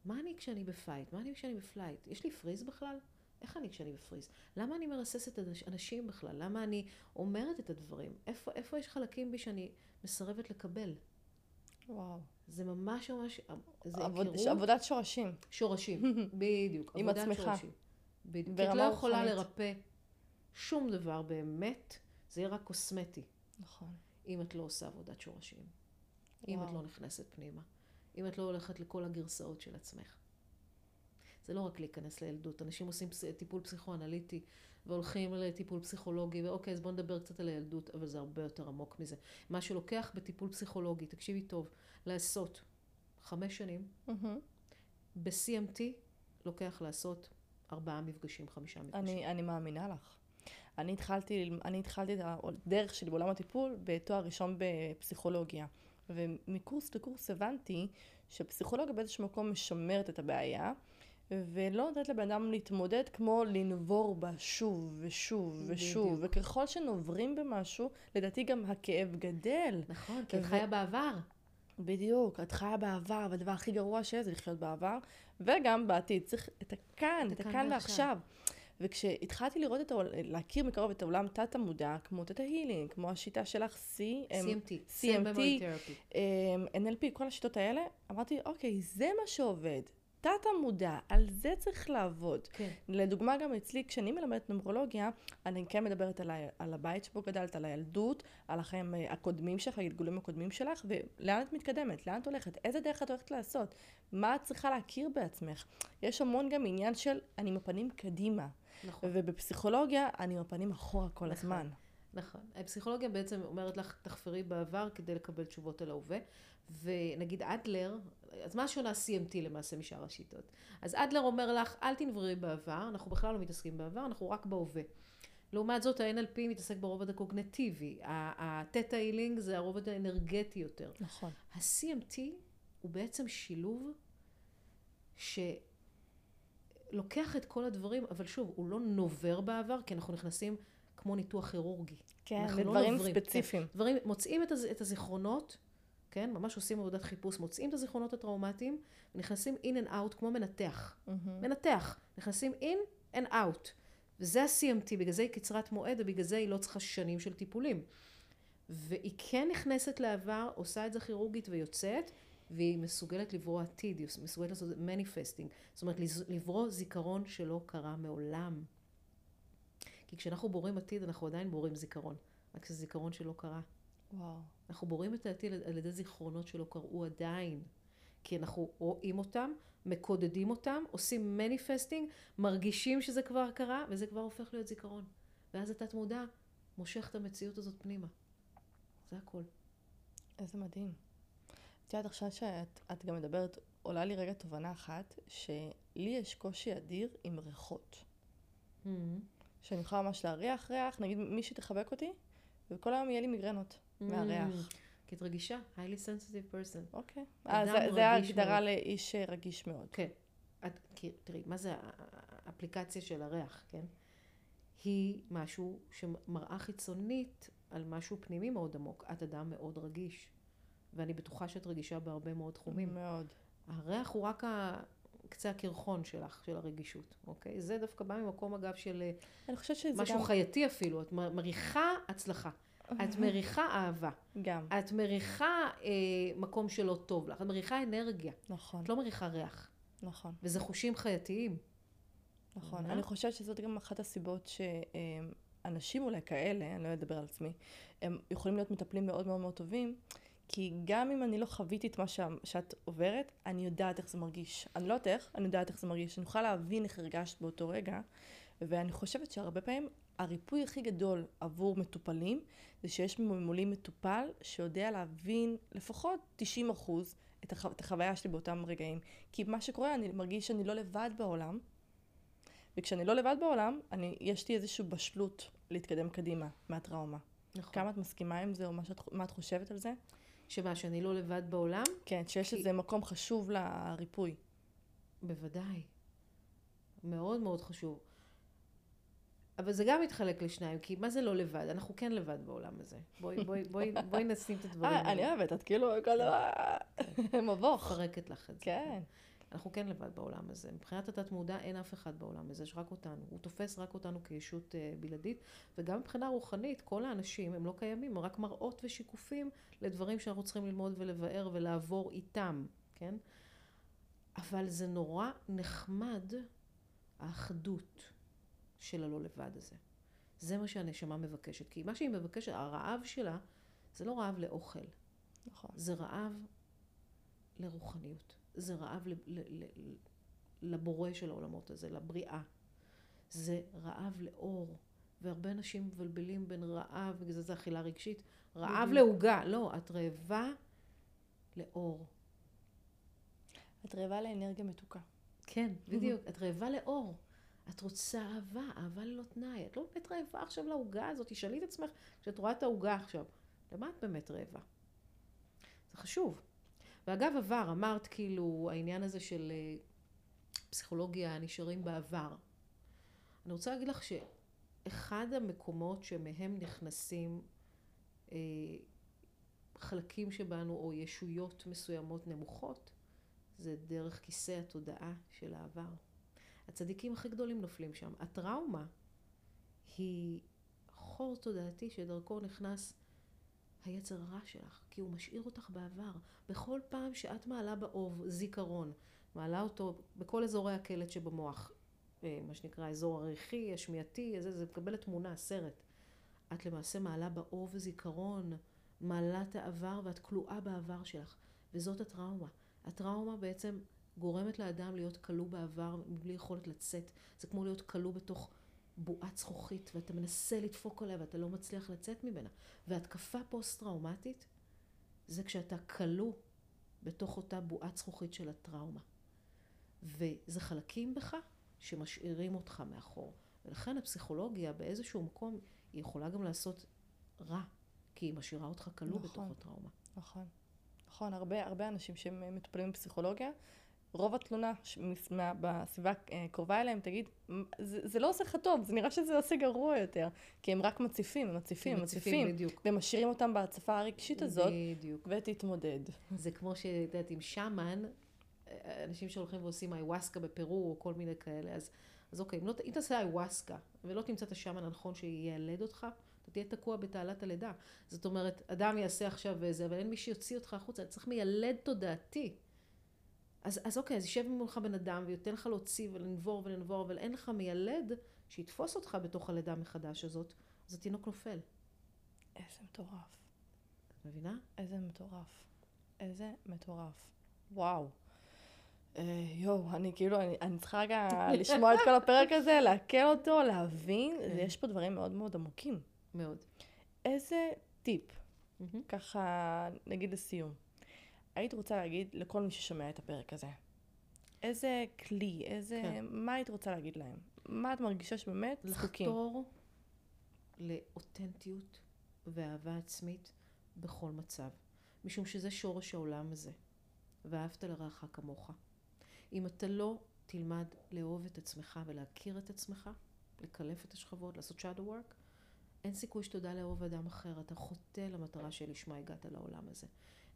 מה אני כשאני ב fight? מה אני כשאני ב flight? יש לי freeze בכלל? איך אני כשאני ב freeze? למה אני מרססת אנשים בכלל? למה אני אומרת את הדברים? איפה, איפה יש חלקים בי שאני מסרבת לקבל? וואו. זה ממש ממש, זה עבוד, היכרות. עבודת שורשים. שורשים, בדיוק. עם עצמך. שורשים. בדיוק. כי את לא יכולה רוחנית. לרפא שום דבר באמת, זה יהיה רק קוסמטי. נכון. אם את לא עושה עבודת שורשים. וואו. אם את לא נכנסת פנימה. אם את לא הולכת לכל הגרסאות של עצמך. זה לא רק להיכנס לילדות. אנשים עושים טיפול פסיכואנליטי והולכים לטיפול פסיכולוגי, ואוקיי, אז בואו נדבר קצת על הילדות, אבל זה הרבה יותר עמוק מזה. מה שלוקח בטיפול פסיכולוגי, תקשיבי טוב, לעשות חמש שנים, mm-hmm. ב-CMT לוקח לעשות ארבעה מפגשים, חמישה מפגשים. אני, אני מאמינה לך. אני התחלתי, אני התחלתי את הדרך שלי בעולם הטיפול בתואר ראשון בפסיכולוגיה. ומקורס לקורס הבנתי שפסיכולוגיה באיזשהו מקום משמרת את הבעיה, ולא נותנת לבן אדם להתמודד כמו לנבור בה שוב ושוב ושוב. בדיוק. וככל שנוברים במשהו, לדעתי גם הכאב גדל. נכון, כי את חיה בעבר. בדיוק, את חיה בעבר, והדבר הכי גרוע שיש זה לחיות בעבר, וגם בעתיד. צריך את הכאן, את הכאן ועכשיו. וכשהתחלתי לראות את העולם, להכיר מקרוב את העולם תת-המודע, כמו תת ההילינג, כמו השיטה שלך, C, CMT, CMT, NLP, כל השיטות האלה, אמרתי, אוקיי, זה מה שעובד. תת המודע, על זה צריך לעבוד. כן. לדוגמה, גם אצלי, כשאני מלמדת נומרולוגיה, אני כן מדברת על, ה, על הבית שבו גדלת, על הילדות, על החיים אה, הקודמים שלך, הגלגולים הקודמים שלך, ולאן את מתקדמת, לאן את הולכת, איזה דרך את הולכת לעשות, מה את צריכה להכיר בעצמך. יש המון גם עניין של אני עם הפנים קדימה. נכון. ובפסיכולוגיה אני עם הפנים אחורה כל נכון. הזמן. נכון. הפסיכולוגיה בעצם אומרת לך, תחפרי בעבר כדי לקבל תשובות על ההווה. ונגיד אדלר, אז מה שונה CMT למעשה משאר השיטות? אז אדלר אומר לך, אל תנברי בעבר, אנחנו בכלל לא מתעסקים בעבר, אנחנו רק בהווה. לעומת זאת ה-NLP מתעסק ברובד הקוגנטיבי, ה-Theta Healing זה הרובד האנרגטי יותר. נכון. ה-CMT הוא בעצם שילוב שלוקח את כל הדברים, אבל שוב, הוא לא נובר בעבר, כי אנחנו נכנסים כמו ניתוח כירורגי. כן, אנחנו לא לדברים נוברים, ספציפיים. דברים, מוצאים את, הז, את הזיכרונות, כן, ממש עושים עבודת חיפוש, מוצאים את הזיכרונות הטראומטיים, ונכנסים in and out כמו מנתח. מהמם. מנתח, נכנסים in and out. וזה ה-CMT, בגלל זה היא קצרת מועד, ובגלל זה היא לא צריכה שנים של טיפולים. והיא כן נכנסת לעבר, עושה את זה כירורגית ויוצאת, והיא מסוגלת לברוא עתיד, היא מסוגלת לעשות manifesting. זאת אומרת, לברוא זיכרון שלא קרה מעולם. כי כשאנחנו בוראים עתיד, אנחנו עדיין בוראים זיכרון. רק שזה זיכרון שלא קרה. וואו. אנחנו בוראים את העתיד על ידי זיכרונות שלא קרו עדיין. כי אנחנו רואים אותם, מקודדים אותם, עושים manifesting, מרגישים שזה כבר קרה, וזה כבר הופך להיות זיכרון. ואז התת מודע מושך את המציאות הזאת פנימה. זה הכל. איזה מדהים. את יודעת, עכשיו שאת את גם מדברת, עולה לי רגע תובנה אחת, שלי יש קושי אדיר עם ריחות. שאני יכולה ממש להריח ריח, נגיד מישהי תחבק אותי, וכל היום יהיה לי מיגרנות מהריח. כי את רגישה, highly sensitive person. אוקיי. אה, אדם זה- ההגדרה. לאיש אה, רגיש מאוד. כן. תראי, מה זה האפליקציה של הריח, כן? היא משהו שמראה חיצונית על משהו פנימי מאוד עמוק. את אדם מאוד רגיש, ואני בטוחה שאת רגישה בהרבה מאוד תחומים. מאוד. הריח הוא רק. קצה הקרחון שלך, של הרגישות, אוקיי? זה דווקא בא ממקום, אגב, של אה, משהו גם... חייתי אפילו. את מריחה הצלחה. את מריחה אהבה. גם, את מריחה אה, מקום שלא טוב לך. את מריחה אנרגיה. נכון, את לא מריחה ריח. נכון, וזה חושים חייתיים. נכון. מבינה? אני חושבת שזאת גם אחת הסיבות שאנשים אולי כאלה, אני לא אדבר על עצמי, הם יכולים להיות מטפלים מאוד מאוד מאוד טובים, כי גם אם אני לא חוויתי את מה שה- שאת עוברת, אני יודעת איך זה מרגיש. אני לא יודעת איך, אני יודעת איך זה מרגיש. אני יכולה להבין איך הרגשת באותו רגע, ואני חושבת שהרבה פעמים הריפוי הכי גדול עבור מטופלים, זה שיש מולי מטופל שיודע להבין לפחות 90 אחוז את, הח... את החוויה שלי באותם רגעים. כי מה שקורה, אני מרגיש שאני לא לבד בעולם, וכשאני לא לבד בעולם, אני, יש לי איזושהי בשלות להתקדם קדימה מהטראומה. נכון. כמה את מסכימה עם זה, או מה, שאת, מה את חושבת על זה? שמה, שאני לא לבד בעולם? כן, שיש כי- איזה מקום חשוב לריפוי. בוודאי. מאוד מאוד חשוב. אבל זה גם מתחלק לשניים, כי מה זה לא לבד? אנחנו כן לבד בעולם הזה. בואי, בואי, בואי, בואי נשים את הדברים. אה, אני אוהבת, את כאילו כל דבר... מבוך. מפרקת לך את זה. כן. אנחנו כן לבד בעולם הזה. מבחינת התת מודע אין אף אחד בעולם הזה, יש רק אותנו. הוא תופס רק אותנו כישות אה, בלעדית, וגם מבחינה רוחנית, כל האנשים הם לא קיימים, הם רק מראות ושיקופים לדברים שאנחנו צריכים ללמוד ולבאר ולעבור איתם, כן? אבל זה נורא נחמד, האחדות של הלא לבד הזה. זה מה שהנשמה מבקשת. כי מה שהיא מבקשת, הרעב שלה, זה לא רעב לאוכל. נכון. זה רעב לרוחניות. זה רעב ל- ל- ל- לבורא של העולמות הזה, לבריאה. זה רעב לאור. והרבה אנשים מבלבלים בין רעב, בגלל זה זה אכילה רגשית, רעב. לעוגה. לא, את רעבה לאור. את רעבה לאנרגיה מתוקה. כן, בדיוק. את רעבה לאור. את רוצה אהבה, אהבה ללא תנאי. את לא באמת רעבה עכשיו לעוגה הזאת. תשאלי את עצמך, כשאת רואה את העוגה עכשיו, למה את באמת רעבה? זה חשוב. ואגב, עבר, אמרת כאילו, העניין הזה של אה, פסיכולוגיה נשארים בעבר. אני רוצה להגיד לך שאחד המקומות שמהם נכנסים אה, חלקים שבנו, או ישויות מסוימות נמוכות, זה דרך כיסא התודעה של העבר. הצדיקים הכי גדולים נופלים שם. הטראומה היא חור תודעתי שדרכו נכנס היצר הרע שלך, כי הוא משאיר אותך בעבר. בכל פעם שאת מעלה באוב זיכרון, מעלה אותו בכל אזורי הקלט שבמוח, אה, מה שנקרא אזור הריחי, השמיעתי, זה, זה מקבלת תמונה, סרט. את למעשה מעלה באוב זיכרון, מעלה את העבר ואת כלואה בעבר שלך, וזאת הטראומה. הטראומה בעצם גורמת לאדם להיות כלוא בעבר מבלי יכולת לצאת. זה כמו להיות כלוא בתוך בועת זכוכית, ואתה מנסה לדפוק עליה ואתה לא מצליח לצאת ממנה. והתקפה פוסט-טראומטית זה כשאתה כלוא בתוך אותה בועת זכוכית של הטראומה. וזה חלקים בך שמשאירים אותך מאחור. ולכן הפסיכולוגיה באיזשהו מקום, היא יכולה גם לעשות רע, כי היא משאירה אותך כלוא נכון. בתוך הטראומה. נכון. נכון, הרבה, הרבה אנשים שמטופלים בפסיכולוגיה, רוב התלונה ש- בסביבה אה, קרובה אליהם, תגיד, "מ- זה, זה לא עושה לך טוב, זה נראה שזה עושה גרוע יותר. כי הם רק מציפים, הם מציפים, הם מציפים, בדיוק. ומשאירים אותם בהצפה הרגשית הזאת, בדיוק. ותתמודד. זה כמו שאת יודעת, עם שמן, אה, אנשים שהולכים ועושים איוואסקה בפרו או כל מיני כאלה, אז, אז אוקיי, אם, לא, אם תעשה איוואסקה ולא תמצא את השמן הנכון שילד אותך, אתה תהיה תקוע בתעלת הלידה. זאת אומרת, אדם יעשה עכשיו איזה, אבל אין מי שיוציא אותך החוצה, צריך מיילד תודעתי. אז, אז אוקיי, אז יישב מולך בן אדם וייתן לך להוציא ולנבור ולנבור, אבל אין לך מיילד שיתפוס אותך בתוך הלידה מחדש הזאת, אז התינוק נופל. איזה מטורף. את מבינה? איזה מטורף. איזה מטורף. וואו. אה, יואו, אני כאילו, אני, אני צריכה רגע לשמוע את כל הפרק הזה, לעכל אותו, להבין, כן. יש פה דברים מאוד מאוד עמוקים. מאוד. איזה טיפ, מהמם. ככה, נגיד לסיום, היית רוצה להגיד לכל מי ששומע את הפרק הזה? איזה כלי, איזה, כן. מה היית רוצה להגיד להם? מה את מרגישה שבאמת זקוקים? לחתור לאותנטיות ואהבה עצמית בכל מצב. משום שזה שורש העולם הזה. ואהבת לרעך כמוך. אם אתה לא תלמד לאהוב את עצמך ולהכיר את עצמך, לקלף את השכבות, לעשות shadow work, אין סיכוי שתדע לאהוב אדם אחר. אתה חוטא למטרה שלשמה הגעת לעולם הזה.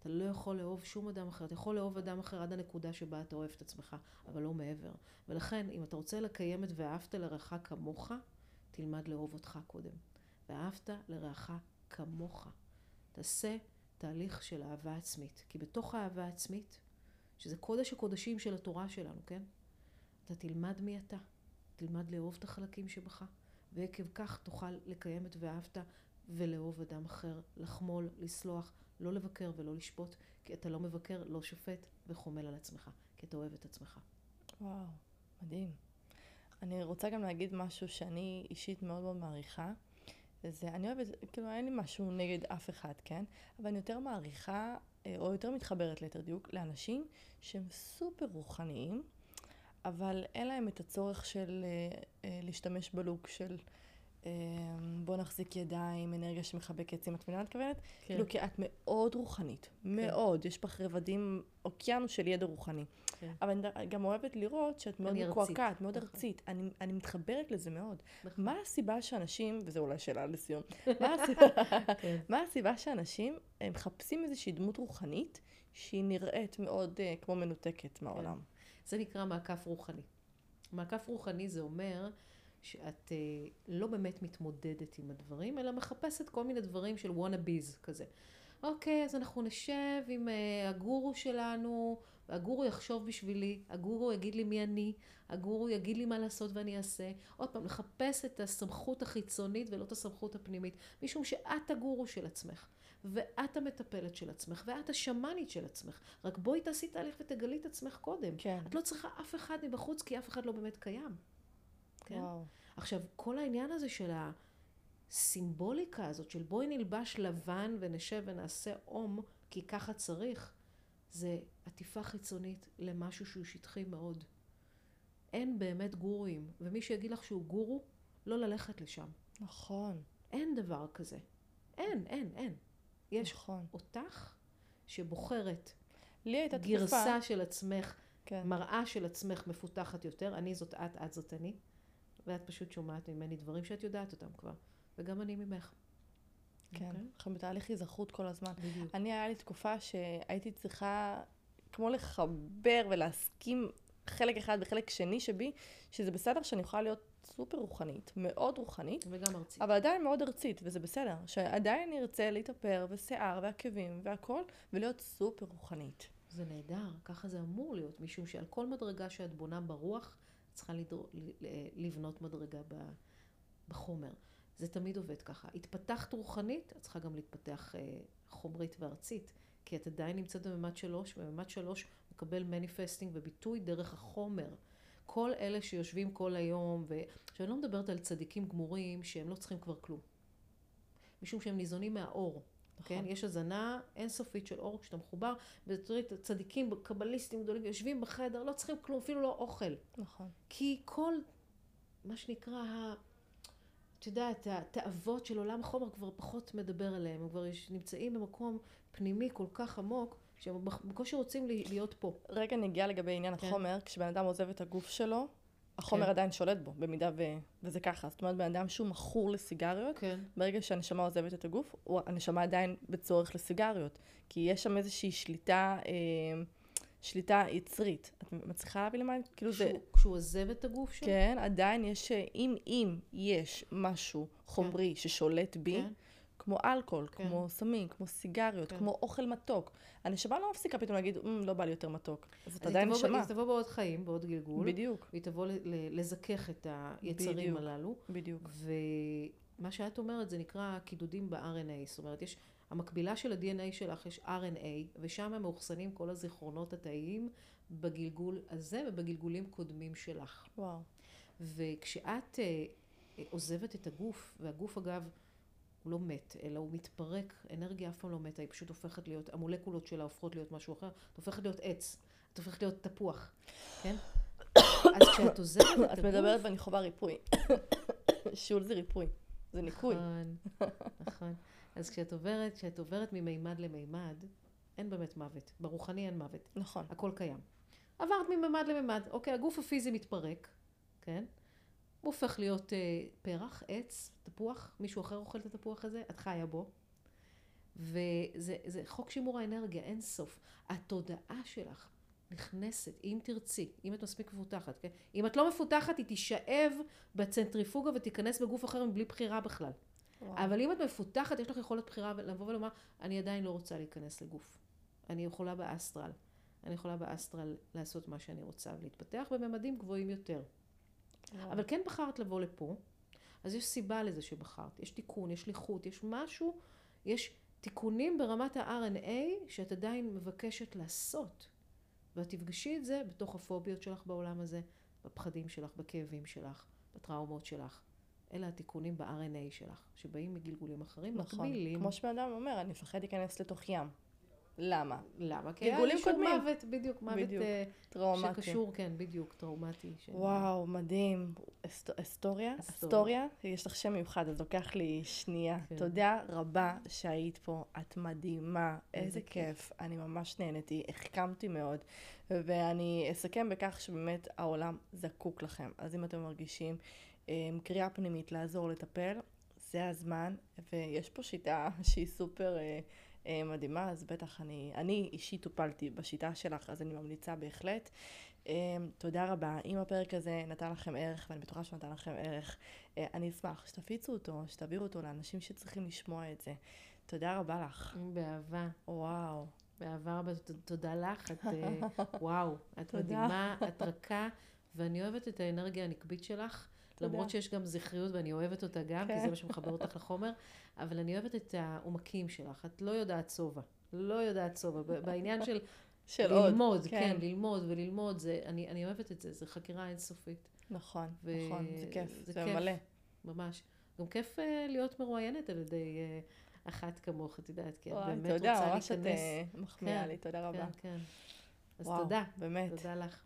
אתה לא יכול לאהוב שום אדם אחר. אתה יכול לאהוב אדם אחר עד הנקודה שבה אתה אוהב את עצמך, אבל לא מעבר. ולכן, אם אתה רוצה לקיים את ואהבת לרעך כמוך, תלמד לאהוב אותך קודם. ואהבת לרעך כמוך. תעשה תהליך של אהבה עצמית. כי בתוך האהבה העצמית, שזה קודש הקודשים של התורה שלנו, כן? אתה תלמד מי אתה. תלמד לאהוב את החלקים שבך, ועקב כך תוכל לקיים את ואהבת ולאהוב אדם אחר, לחמול, לסלוח, לא לבקר ולא לשפוט, כי אתה לא מבקר, לא שופט וחומל על עצמך, כי אתה אוהב את עצמך. וואו, מדהים. אני רוצה גם להגיד משהו שאני אישית מאוד מאוד מעריכה. זה, אני אוהבת, כאילו אין לי משהו נגד אף אחד, כן? אבל אני יותר מעריכה, אה, או יותר מתחברת ליתר דיוק, לאנשים שהם סופר רוחניים, אבל אין להם את הצורך של אה, אה, להשתמש בלוק של בוא נחזיק ידיים, אנרגיה שמחבקת, אם את מבינה מה את מתכוונת? כן. כאילו, כי את מאוד רוחנית, מאוד. יש בך רבדים, אוקיינוס של ידע רוחני. כן. אבל אני גם אוהבת לראות שאת מאוד. מקועקעת, מאוד נכון. ארצית. אני, אני מתחברת לזה מאוד. נכון. מה הסיבה שאנשים, וזו אולי שאלה לסיום, מה הסיבה, כן. מה הסיבה שאנשים מחפשים איזושהי דמות רוחנית שהיא נראית מאוד uh, כמו מנותקת מהעולם? זה נקרא מעקף רוחני. מעקף רוחני זה אומר שאת אה, לא באמת מתמודדת עם הדברים, אלא מחפשת כל מיני דברים של וואנאביז כזה. אוקיי, אז אנחנו נשב עם אה, הגורו שלנו, והגורו יחשוב בשבילי, הגורו יגיד לי מי אני, הגורו יגיד לי מה לעשות ואני אעשה. עוד פעם, לחפש את הסמכות החיצונית ולא את הסמכות הפנימית, משום שאת הגורו של עצמך. ואת המטפלת של עצמך, ואת השמאנית של עצמך. רק בואי תעשי תהליך ותגלי את עצמך קודם. כן. את לא צריכה אף אחד מבחוץ, כי אף אחד לא באמת קיים. כן? וואו. עכשיו, כל העניין הזה של הסימבוליקה הזאת, של בואי נלבש לבן ונשב ונעשה אום, כי ככה צריך, זה עטיפה חיצונית למשהו שהוא שטחי מאוד. אין באמת גורואים, ומי שיגיד לך שהוא גורו, לא ללכת לשם. נכון, אין דבר כזה. אין, אין, אין. יש נכון. אותך שבוחרת לי הייתה תקופה... גרסה של עצמך כן. מראה של עצמך מפותחת יותר, אני זאת את, את זאת אני, ואת פשוט שומעת ממני דברים שאת יודעת אותם כבר, וגם אני ממך. כן, אוקיי? אנחנו בתהליך היזכרות כל הזמן. בדיוק. אני, היה לי תקופה שהייתי צריכה כמו לחבר ולהסכים חלק אחד וחלק שני שבי, שזה בסדר שאני יכולה להיות סופר רוחנית, מאוד רוחנית, וגם ארצית. אבל עדיין מאוד ארצית, וזה בסדר. שעדיין אני ארצה להתאפר, ושיער, ועקבים, והכל, ולהיות סופר רוחנית. זה נהדר, ככה זה אמור להיות, משום שעל כל מדרגה שאת בונה ברוח, צריכה לדרו, ל- ל- לבנות מדרגה בחומר. זה תמיד עובד ככה. התפתחת רוחנית, את צריכה גם להתפתח אה, חומרית וארצית, כי את עדיין נמצאת בממד שלוש, וממד שלוש מקבל מניפסטינג וביטוי דרך החומר. כל אלה שיושבים כל היום, ו... עכשיו אני לא מדברת על צדיקים גמורים שהם לא צריכים כבר כלום. משום שהם ניזונים מהאור. כן? יש הזנה אינסופית של אור כשאתה מחובר, צדיקים, קבליסטים גדולים, יושבים בחדר, לא צריכים כלום, אפילו לא אוכל. נכון. כי כל, מה שנקרא, ה... את יודעת, התאוות של עולם החומר כבר פחות מדבר עליהם, הם כבר יש, נמצאים במקום פנימי כל כך עמוק, שהם בקושי רוצים להיות פה. רגע נגיע לגבי עניין כן. החומר, כשבן אדם עוזב את הגוף שלו, החומר כן. עדיין שולט בו, במידה ו... וזה ככה. זאת אומרת, בן אדם שהוא מכור לסיגריות, כן. ברגע שהנשמה עוזבת את הגוף, הנשמה עדיין בצורך לסיגריות. כי יש שם איזושהי שליטה, אה, שליטה יצרית. את מצליחה להבין למה? כאילו כשהוא, זה... כשהוא עוזב את הגוף שלו? כן, עדיין יש, אם, אם יש משהו חומרי כן. ששולט בי, כן. כמו אלכוהול, כן. כמו סמים, כמו סיגריות, כן. כמו אוכל מתוק. הנשמה לא מפסיקה פתאום להגיד, mm, לא בא לי יותר מתוק. אז זאת עדיין נשמה. היא תבוא בעוד חיים, בעוד גלגול. בדיוק. והיא תבוא לזכך את היצרים בדיוק, הללו. בדיוק. ומה שאת אומרת זה נקרא קידודים ב-RNA. זאת אומרת, יש, המקבילה של ה-DNA שלך יש RNA, ושם מאוחסנים כל הזיכרונות התאיים בגלגול הזה ובגלגולים קודמים שלך. וואו. וכשאת אה, עוזבת את הגוף, והגוף אגב, הוא לא מת, אלא הוא מתפרק, אנרגיה אף פעם לא מתה, היא פשוט הופכת להיות, המולקולות שלה הופכות להיות משהו אחר, את הופכת להיות עץ, את הופכת להיות תפוח, כן? אז כשאת עוזבת את הגוף... את מדברת ואני חווה ריפוי. שול זה ריפוי, זה ניקוי. נכון, נכון. אז כשאת עוברת, כשאת עוברת ממימד למימד, אין באמת מוות. ברוחני אין מוות. נכון. הכל קיים. עברת ממימד למימד. אוקיי, הגוף הפיזי מתפרק, כן? הוא הופך להיות אה, פרח, עץ, תפוח, מישהו אחר אוכל את התפוח הזה, את חיה בו. וזה חוק שימור האנרגיה, אין סוף. התודעה שלך נכנסת, אם תרצי, אם את מספיק מפותחת, כן? אם את לא מפותחת, היא תישאב בצנטריפוגה ותיכנס בגוף אחר מבלי בחירה בכלל. וואו. אבל אם את מפותחת, יש לך יכולת בחירה לבוא ולומר, אני עדיין לא רוצה להיכנס לגוף. אני יכולה באסטרל. אני יכולה באסטרל לעשות מה שאני רוצה ולהתפתח בממדים גבוהים יותר. אבל כן בחרת לבוא לפה, אז יש סיבה לזה שבחרת. יש תיקון, יש ליחות, יש משהו, יש תיקונים ברמת ה-RNA שאת עדיין מבקשת לעשות. ואת תפגשי את זה בתוך הפוביות שלך בעולם הזה, בפחדים שלך, בכאבים שלך, בטראומות שלך. אלה התיקונים ב-RNA שלך, שבאים מגלגולים אחרים, נכון. מקבילים. כמו שבן אדם אומר, אני מפחד להיכנס לתוך ים. למה? למה? כי היה איזשהו מוות, בדיוק, מוות בדיוק. Uh, טראומטי. שקשור, כן, בדיוק, טראומטי. ש... וואו, מדהים. אסט... אסטוריה? אסטוריה? יש לך שם מיוחד, אז לוקח לי שנייה. כן. תודה רבה שהיית פה, את מדהימה, איזה, כיף. כיף. אני ממש נהניתי, החכמתי מאוד. ואני אסכם בכך שבאמת העולם זקוק לכם. אז אם אתם מרגישים um, קריאה פנימית לעזור, לטפל, זה הזמן, ויש פה שיטה שהיא סופר... Uh, אה, מדהימה, אז בטח אני, אני אישית טופלתי בשיטה שלך, אז אני ממליצה בהחלט. אה, תודה רבה. אם הפרק הזה נתן לכם ערך, ואני בטוחה שהוא נתן לכם ערך, אה, אני אשמח שתפיצו אותו, שתעבירו אותו לאנשים שצריכים לשמוע את זה. תודה רבה לך. באהבה. וואו. באהבה רבה, תודה לך, את וואו, את מדהימה, את רכה, ואני אוהבת את האנרגיה הנקבית שלך. תודה. למרות שיש גם זכריות ואני אוהבת אותה גם, כן. כי זה מה שמחבר אותך לחומר, אבל אני אוהבת את העומקים שלך. את לא יודעת שובע. לא יודעת שובע. בעניין של, של ללמוד, עוד, כן. כן, ללמוד וללמוד, זה, אני, אני אוהבת את זה, זו חקירה אינסופית. נכון, ו... נכון, זה כיף, זה, זה כיף, מלא. ממש. גם כיף uh, להיות מרואיינת על ידי uh, אחת כמוך, את יודעת, כי את באמת תודה, רוצה להיכנס. תודה, ממש את uh, מחמיאה כן, לי, תודה רבה. כן, כן. אז וואו, תודה. באמת. תודה לך.